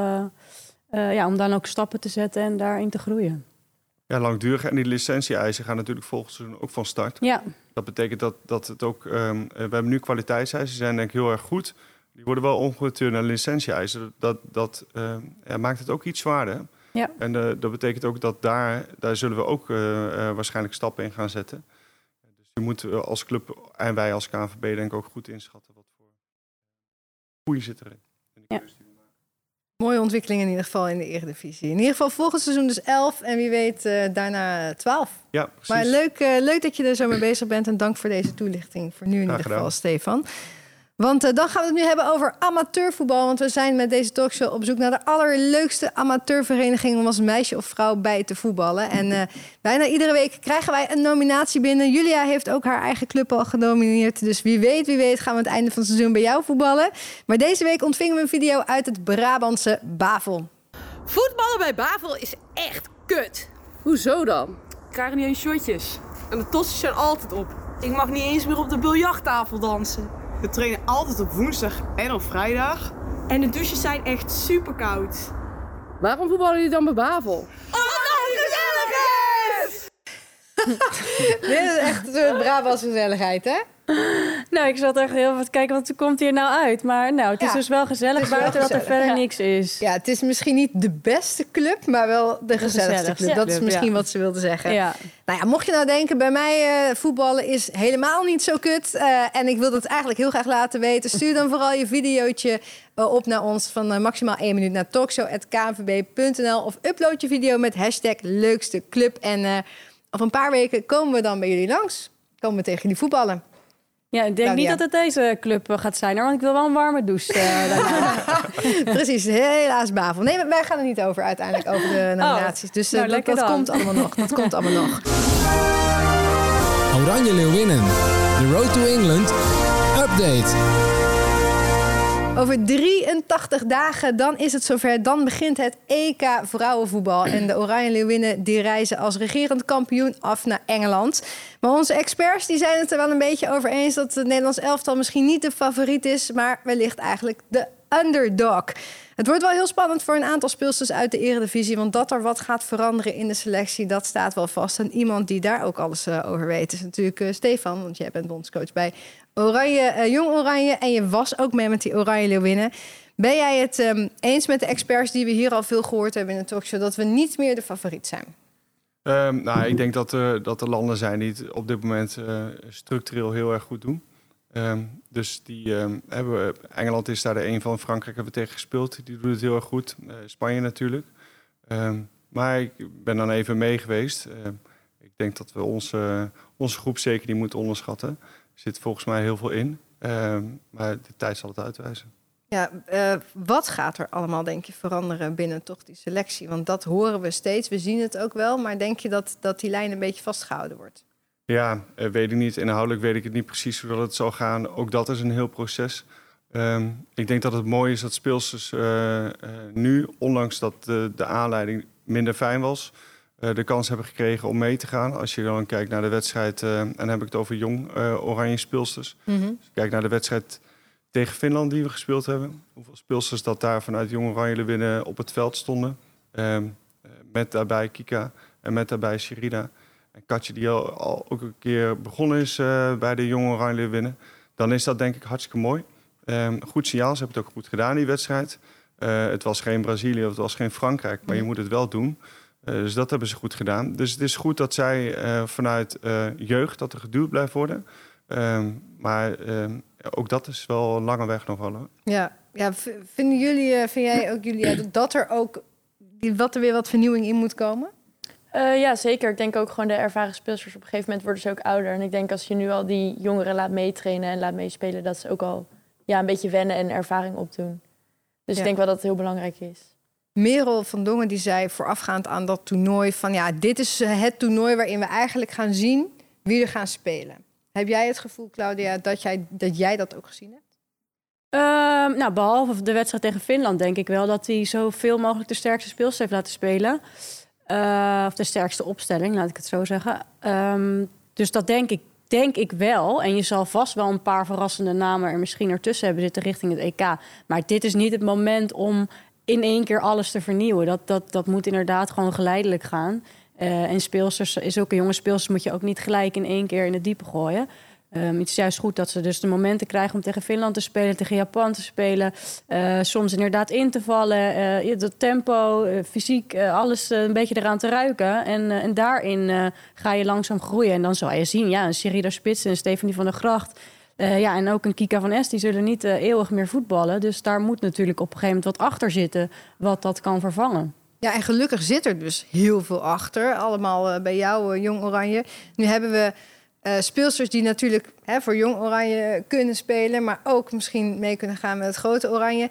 Ja, om dan ook stappen te zetten en daarin te groeien. Ja, langdurig. En die licentie-eisen gaan natuurlijk volgend seizoen ook van start. Ja. Dat betekent dat, dat het ook... Um, we hebben nu kwaliteitseisen, die zijn denk ik heel erg goed. Die worden wel omgeturnd naar licentie-eisen. Dat, dat ja, maakt het ook iets zwaarder. Ja. En uh, dat betekent ook dat daar, daar zullen we ook waarschijnlijk stappen in gaan zetten. Dus je moet als club en wij als KNVB denk ik ook goed inschatten... wat voor goede zit erin. In de ja. Mooie ontwikkeling in ieder geval in de Eredivisie. In ieder geval volgend seizoen dus 11 en wie weet uh, daarna 12. Ja, precies. Maar leuk, uh, leuk dat je er zo mee bezig bent en dank voor deze toelichting voor nu in Graag ieder geval, gedaan. Stefan. Want uh, dan gaan we het nu hebben over amateurvoetbal. Want we zijn met deze talkshow op zoek naar de allerleukste amateurvereniging om als meisje of vrouw bij te voetballen. En uh, bijna iedere week krijgen wij een nominatie binnen. Julia heeft ook haar eigen club al genomineerd. Dus wie weet, wie weet gaan we aan het einde van het seizoen bij jou voetballen. Maar deze week ontvingen we een video uit het Brabantse Bavel. Voetballen bij Bavel is echt kut. Hoezo dan? Ik krijg niet eens shotjes. En de tossies zijn altijd op. Ik mag niet eens meer op de biljarttafel dansen. We trainen altijd op woensdag en op vrijdag. En de douches zijn echt super koud. Waarom voetballen jullie dan bij Bavel? Omdat het gezellig is! Dit is echt een Brabantse gezelligheid, hè? Nou, ik zat echt heel te kijken, wat komt hier nou uit? Maar nou, het is Ja, dus wel gezellig wel buiten dat er verder ja. niks is. Ja, het is misschien niet de beste club, maar wel de, gezelligste gezelligste club. Dat is misschien ja. wat ze wilde zeggen. Ja. Nou ja, mocht je nou denken, bij mij eh, voetballen is helemaal niet zo kut. eh, en ik wil dat eigenlijk heel graag laten weten. Stuur dan vooral je videootje eh, op naar ons van maximaal 1 minuut naar talkshow.knvb.nl. Of upload je video met hashtag leukste club. En over een paar weken komen we dan bij jullie langs. Komen we tegen jullie voetballen. Ja, ik denk Claudia. niet dat het deze club eh, gaat zijn, hoor, want ik wil wel een warme douche. eh. Precies, helaas Bavel. Nee, maar wij gaan er niet over uiteindelijk, over de nominaties. dus eh, nou, dat, komt allemaal nog. Dat komt allemaal nog. Oranje Leeuwinnen. The Road to England. Update. Over 83 dagen, dan is het zover. Dan begint het EK vrouwenvoetbal. En de Oranje Leeuwinnen die reizen als regerend kampioen af naar Engeland. Maar onze experts die zijn het er wel een beetje over eens... dat het Nederlands elftal misschien niet de favoriet is... maar wellicht eigenlijk de underdog. Het wordt wel heel spannend voor een aantal speelsters uit de eredivisie... want dat er wat gaat veranderen in de selectie, dat staat wel vast. En iemand die daar ook alles eh, over weet is natuurlijk uh, Stefan... want jij bent bondscoach bij Oranje, uh, Jong Oranje... en je was ook mee met die Oranje Leeuwinnen. Ben jij het um, eens met de experts die we hier al veel gehoord hebben in de talkshow... dat we niet meer de favoriet zijn? Um, nou, ik denk dat, er, dat er landen zijn die het op dit moment structureel heel erg goed doen... Um, dus die hebben Engeland is daar de een van. Frankrijk hebben we tegen gespeeld. Die doet het heel erg goed. Spanje natuurlijk. Maar ik ben dan even mee geweest. Ik denk dat we onze, onze groep zeker niet moeten onderschatten. Er zit volgens mij heel veel in. maar de tijd zal het uitwijzen. Ja, uh, wat gaat er allemaal, denk je, veranderen binnen toch die selectie? Want dat horen we steeds, we zien het ook wel. Maar denk je dat, dat die lijn een beetje vastgehouden wordt? Ja, uh, weet ik niet. Inhoudelijk weet ik het niet precies hoe dat het zal gaan. Ook dat is een heel proces. Um, ik denk dat het mooi is dat speelsters uh, nu, ondanks dat de, de, aanleiding minder fijn was, de kans hebben gekregen om mee te gaan. Als je dan kijkt naar de wedstrijd, en dan heb ik het over jong oranje speelsters. Mm -hmm. Je kijkt naar de wedstrijd tegen Finland die we gespeeld hebben. Hoeveel speelsters dat daar vanuit jong oranje winnen op het veld stonden. Um, met daarbij Kika en met daarbij Sherida. En Katje die al, al, ook een keer begonnen is uh, bij de jonge Oranje winnen. Dan is dat denk ik hartstikke mooi. Um, goed signaal, ze hebben het ook goed gedaan die wedstrijd. Uh, het was geen Brazilië of het was geen Frankrijk, maar je moet het wel doen. Uh, dus dat hebben ze goed gedaan. Dus het is goed dat zij vanuit jeugd dat er geduwd blijft worden. Um, maar um, ook dat is wel een lange weg nog wel. Ja, ja vinden jullie, vind jij ook jullie dat er ook wat er weer wat vernieuwing in moet komen? Uh, ja, zeker. Ik denk ook gewoon de ervaren speelsters. Op een gegeven moment worden ze ook ouder. En ik denk als je nu al die jongeren laat meetrainen en laat meespelen... dat ze ook al ja, een beetje wennen en ervaring opdoen. Dus ja. ik denk wel dat het heel belangrijk is. Merel van Dongen die zei voorafgaand aan dat toernooi... van ja, dit is het toernooi waarin we eigenlijk gaan zien wie er gaan spelen. Heb jij het gevoel, Claudia, dat jij dat, ook gezien hebt? Uh, nou, behalve de wedstrijd tegen Finland denk ik wel... dat hij zoveel mogelijk de sterkste speelsters heeft laten spelen... Uh, of de sterkste opstelling, laat ik het zo zeggen. Um, dus dat denk ik, denk ik wel. En je zal vast wel een paar verrassende namen er misschien ertussen hebben zitten richting het EK. Maar dit is niet het moment om in één keer alles te vernieuwen. Dat, dat, dat moet inderdaad gewoon geleidelijk gaan. Uh, en speelsters, zulke jonge speelsters moet je ook niet gelijk in één keer in het diepe gooien. Um, het is juist goed dat ze dus de momenten krijgen om tegen Finland te spelen, tegen Japan te spelen. Uh, soms inderdaad in te vallen. Uh, dat tempo, fysiek, alles een beetje eraan te ruiken. En, en daarin ga je langzaam groeien. En dan zal je zien, ja, een Sherida Spits en Stephanie van der Gracht. Ja, en ook een Kika van Es, die zullen niet eeuwig meer voetballen. Dus daar moet natuurlijk op een gegeven moment wat achter zitten, wat dat kan vervangen. Ja, en gelukkig zit er dus heel veel achter. Allemaal bij jou, Jong Oranje. Nu hebben we uh, speelsters die natuurlijk hè, voor Jong Oranje kunnen spelen, maar ook misschien mee kunnen gaan met het grote Oranje.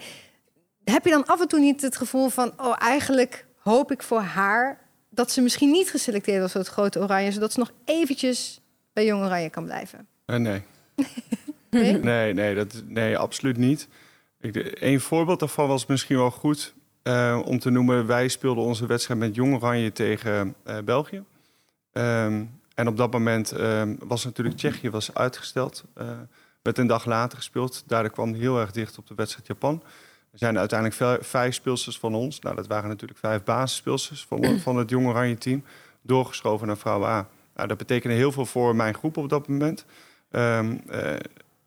Heb je dan af en toe niet het gevoel van, oh, eigenlijk hoop ik voor haar dat ze misschien niet geselecteerd was voor het grote Oranje, zodat ze nog eventjes bij Jong Oranje kan blijven? Uh, nee. nee. Nee, nee, dat, nee, absoluut niet. Ik, een voorbeeld daarvan was misschien wel goed uh, om te noemen. Wij speelden onze wedstrijd met Jong Oranje tegen België. Um, en op dat moment uh, was natuurlijk Tsjechië was uitgesteld. Uh, werd een dag later gespeeld. Daardoor kwam heel erg dicht op de wedstrijd Japan. Er zijn uiteindelijk vijf speelsters van ons. Nou, dat waren natuurlijk vijf basisspeelsters van, van het Jong Oranje team. Doorgeschoven naar vrouw A. Nou, dat betekende heel veel voor mijn groep op dat moment. Um, uh,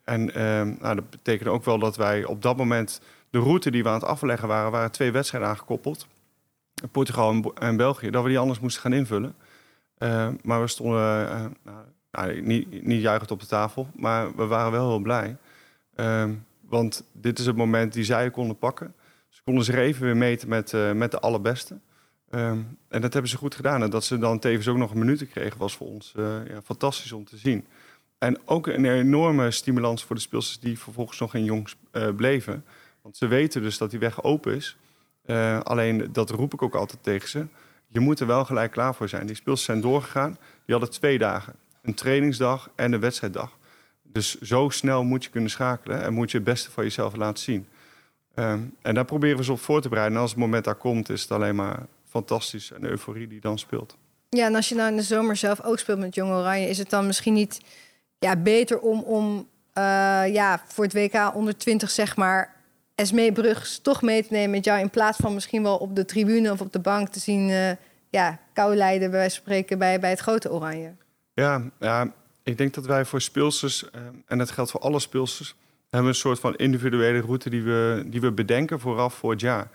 en um, nou, dat betekende ook wel dat wij op dat moment... de route die we aan het afleggen waren... waren twee wedstrijden aangekoppeld. Portugal en, België. Dat we die anders moesten gaan invullen. Uh, maar we stonden uh, nou, nou, niet, niet juichend op de tafel, maar we waren wel heel blij. Want dit is het moment die zij konden pakken. Ze konden zich even weer meten met, met de allerbeste. Ehm, en dat hebben ze goed gedaan. En dat ze dan tevens ook nog een minuut kregen, was voor ons ja, fantastisch om te zien. En ook een enorme stimulans voor de speelsters die vervolgens nog in jongs bleven. Want ze weten dus dat die weg open is. alleen dat roep ik ook altijd tegen ze je moet er wel gelijk klaar voor zijn. Die speelsters zijn doorgegaan. Die hadden twee dagen. Een trainingsdag en een wedstrijddag. Dus zo snel moet je kunnen schakelen en moet je het beste van jezelf laten zien. Ehm, en daar proberen we ze op voor te bereiden. En als het moment daar komt, is het alleen maar fantastisch en euforie die dan speelt. Ja, en als je nou in de zomer zelf ook speelt met Jong Oranje, is het dan misschien niet ja, beter om, om eh, ja, voor het WK onder 20, zeg maar, Esmee Brugs toch mee te nemen met jou in plaats van misschien wel op de tribune of op de bank te zien, uh, ja, kou leiden bij wijze van spreken bij, bij het grote Oranje? Ja, ja, ik denk dat wij voor speelsters, uh, en dat geldt voor alle speelsters, hebben een soort van individuele route die we, die we bedenken vooraf voor het jaar.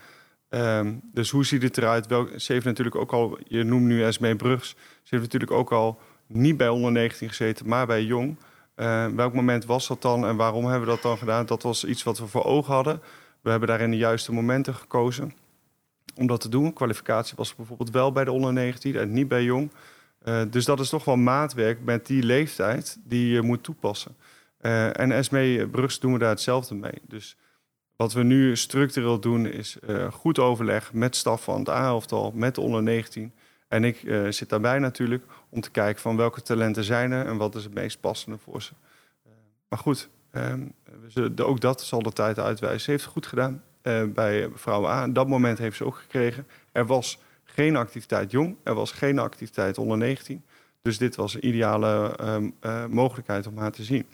Um, dus hoe ziet het eruit? Wel, ze heeft natuurlijk ook al, je noemt nu Esmee Brugs, ze heeft natuurlijk ook al niet bij onder 19 gezeten, maar bij jong. Uh, welk moment was dat dan en waarom hebben we dat dan gedaan? Dat was iets wat we voor ogen hadden. We hebben daarin de juiste momenten gekozen om dat te doen. Kwalificatie was bijvoorbeeld wel bij de onder 19 en niet bij jong. Uh, dus dat is toch wel maatwerk met die leeftijd die je moet toepassen. Uh, en Esmee Brugs doen we daar hetzelfde mee. Dus wat we nu structureel doen is goed overleg met staf van het A-elftal, met de onder 19. En ik uh, zit daarbij natuurlijk om te kijken van welke talenten zijn er en wat is het meest passende voor ze. Uh, maar goed, de, ook dat zal de tijd uitwijzen. Ze heeft goed gedaan bij vrouw A. Dat moment heeft ze ook gekregen. Er was geen activiteit jong, er was geen activiteit onder 19. Dus dit was een ideale um, mogelijkheid om haar te zien.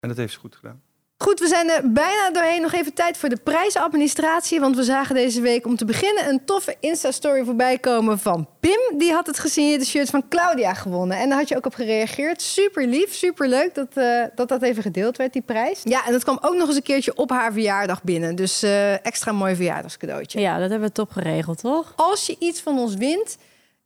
En dat heeft ze goed gedaan. Goed, we zijn er bijna doorheen. Nog even tijd voor de prijsadministratie. Want we zagen deze week om te beginnen een toffe Insta-story voorbij komen van Pim. Die had het gesigneerde shirt van Claudia gewonnen. En daar had je ook op gereageerd. Super lief, super leuk dat, uh, dat dat even gedeeld werd, die prijs. Ja, en dat kwam ook nog eens een keertje op haar verjaardag binnen. Dus uh, extra mooi verjaardagscadeautje. Ja, dat hebben we top geregeld, toch? Als je iets van ons wint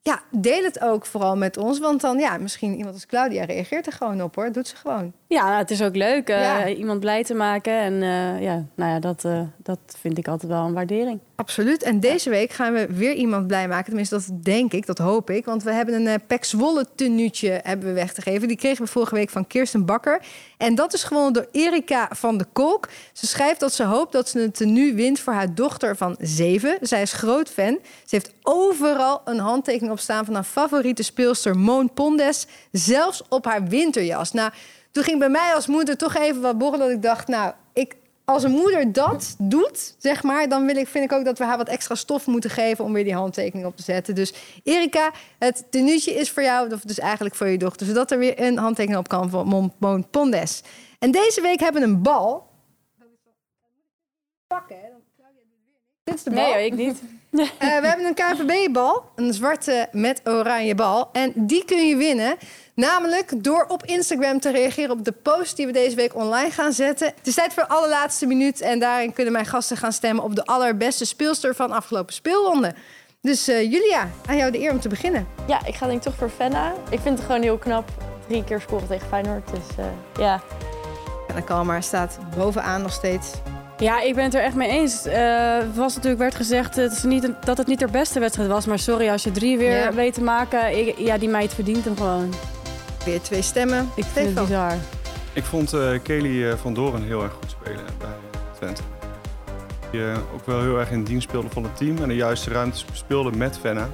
ja, deel het ook vooral met ons. Want dan, ja, misschien iemand als Claudia reageert er gewoon op hoor. Doet ze gewoon. Ja, het is ook leuk uh, ja. iemand blij te maken. En uh, ja, nou ja, dat, uh, dat vind ik altijd wel een waardering. Absoluut. En deze week gaan we weer iemand blij maken. Tenminste, dat denk ik, dat hoop ik. Want we hebben een Pek Zwolle tenuutje hebben we weg te geven. Die kregen we vorige week van Kirsten Bakker. En dat is gewonnen door Erika van de Kolk. Ze schrijft dat ze hoopt dat ze een tenue wint voor haar dochter van zeven. Zij is groot fan. Ze heeft overal een handtekening op staan van haar favoriete speelster Moon Pondes. Zelfs op haar winterjas. Nou, toen ging bij mij als moeder toch even wat borrelen. Dat ik dacht, nou, ik, als een moeder dat doet, zeg maar, dan wil ik, vind ik ook dat we haar wat extra stof moeten geven om weer die handtekening op te zetten. Dus Erika, het tenuutje is voor jou, of dus eigenlijk voor je dochter, zodat er weer een handtekening op kan van Moon Pondes. En deze week hebben we een bal. Pakken, hè? Dit is de bal. Nee, ik niet. Uh, we hebben een KVB-bal, een zwarte met oranje bal. En die kun je winnen. Namelijk door op Instagram te reageren op de post die we deze week online gaan zetten. Het is tijd voor de allerlaatste minuut. En daarin kunnen mijn gasten gaan stemmen op de allerbeste speelster van afgelopen speelronde. Dus uh, Julia, aan jou de eer om te beginnen. Ja, ik ga denk ik toch voor Fenna. Ik vind het gewoon heel knap. Drie keer scoren tegen Feyenoord. Dus uh, ja. Fenna Kalmar staat bovenaan nog steeds. Ja, ik ben het er echt mee eens. Uh, was natuurlijk werd gezegd dat, ze niet, dat het niet haar beste wedstrijd was. Maar sorry, als je drie weer ja. weet te maken, ik, ja, die meid verdient hem gewoon. Weer twee stemmen. Ik vind het bizar. Ik vond uh, Kelly uh, van Doren heel erg goed spelen bij Twente. Die uh, ook wel heel erg in dienst speelde van het team en de juiste ruimte speelde met Venna.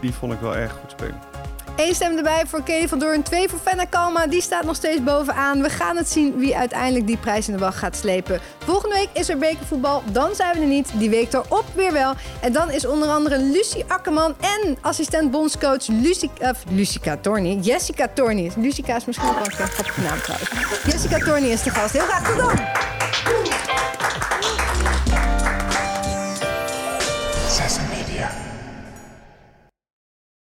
Die vond ik wel erg goed spelen. Eén stem erbij voor Kelly van Doorn. Twee voor Fenna Kalma. Die staat nog steeds bovenaan. We gaan het zien wie uiteindelijk die prijs in de wacht gaat slepen. Volgende week is er bekervoetbal. Dan zijn we er niet. Die week erop weer wel. En dan is onder andere Lucie Akkerman en assistent bondscoach Lucica. Jessica Torni. Lucica is misschien wel een grappige naam trouwens. Jessica Torni is de gast. Heel graag tot dan!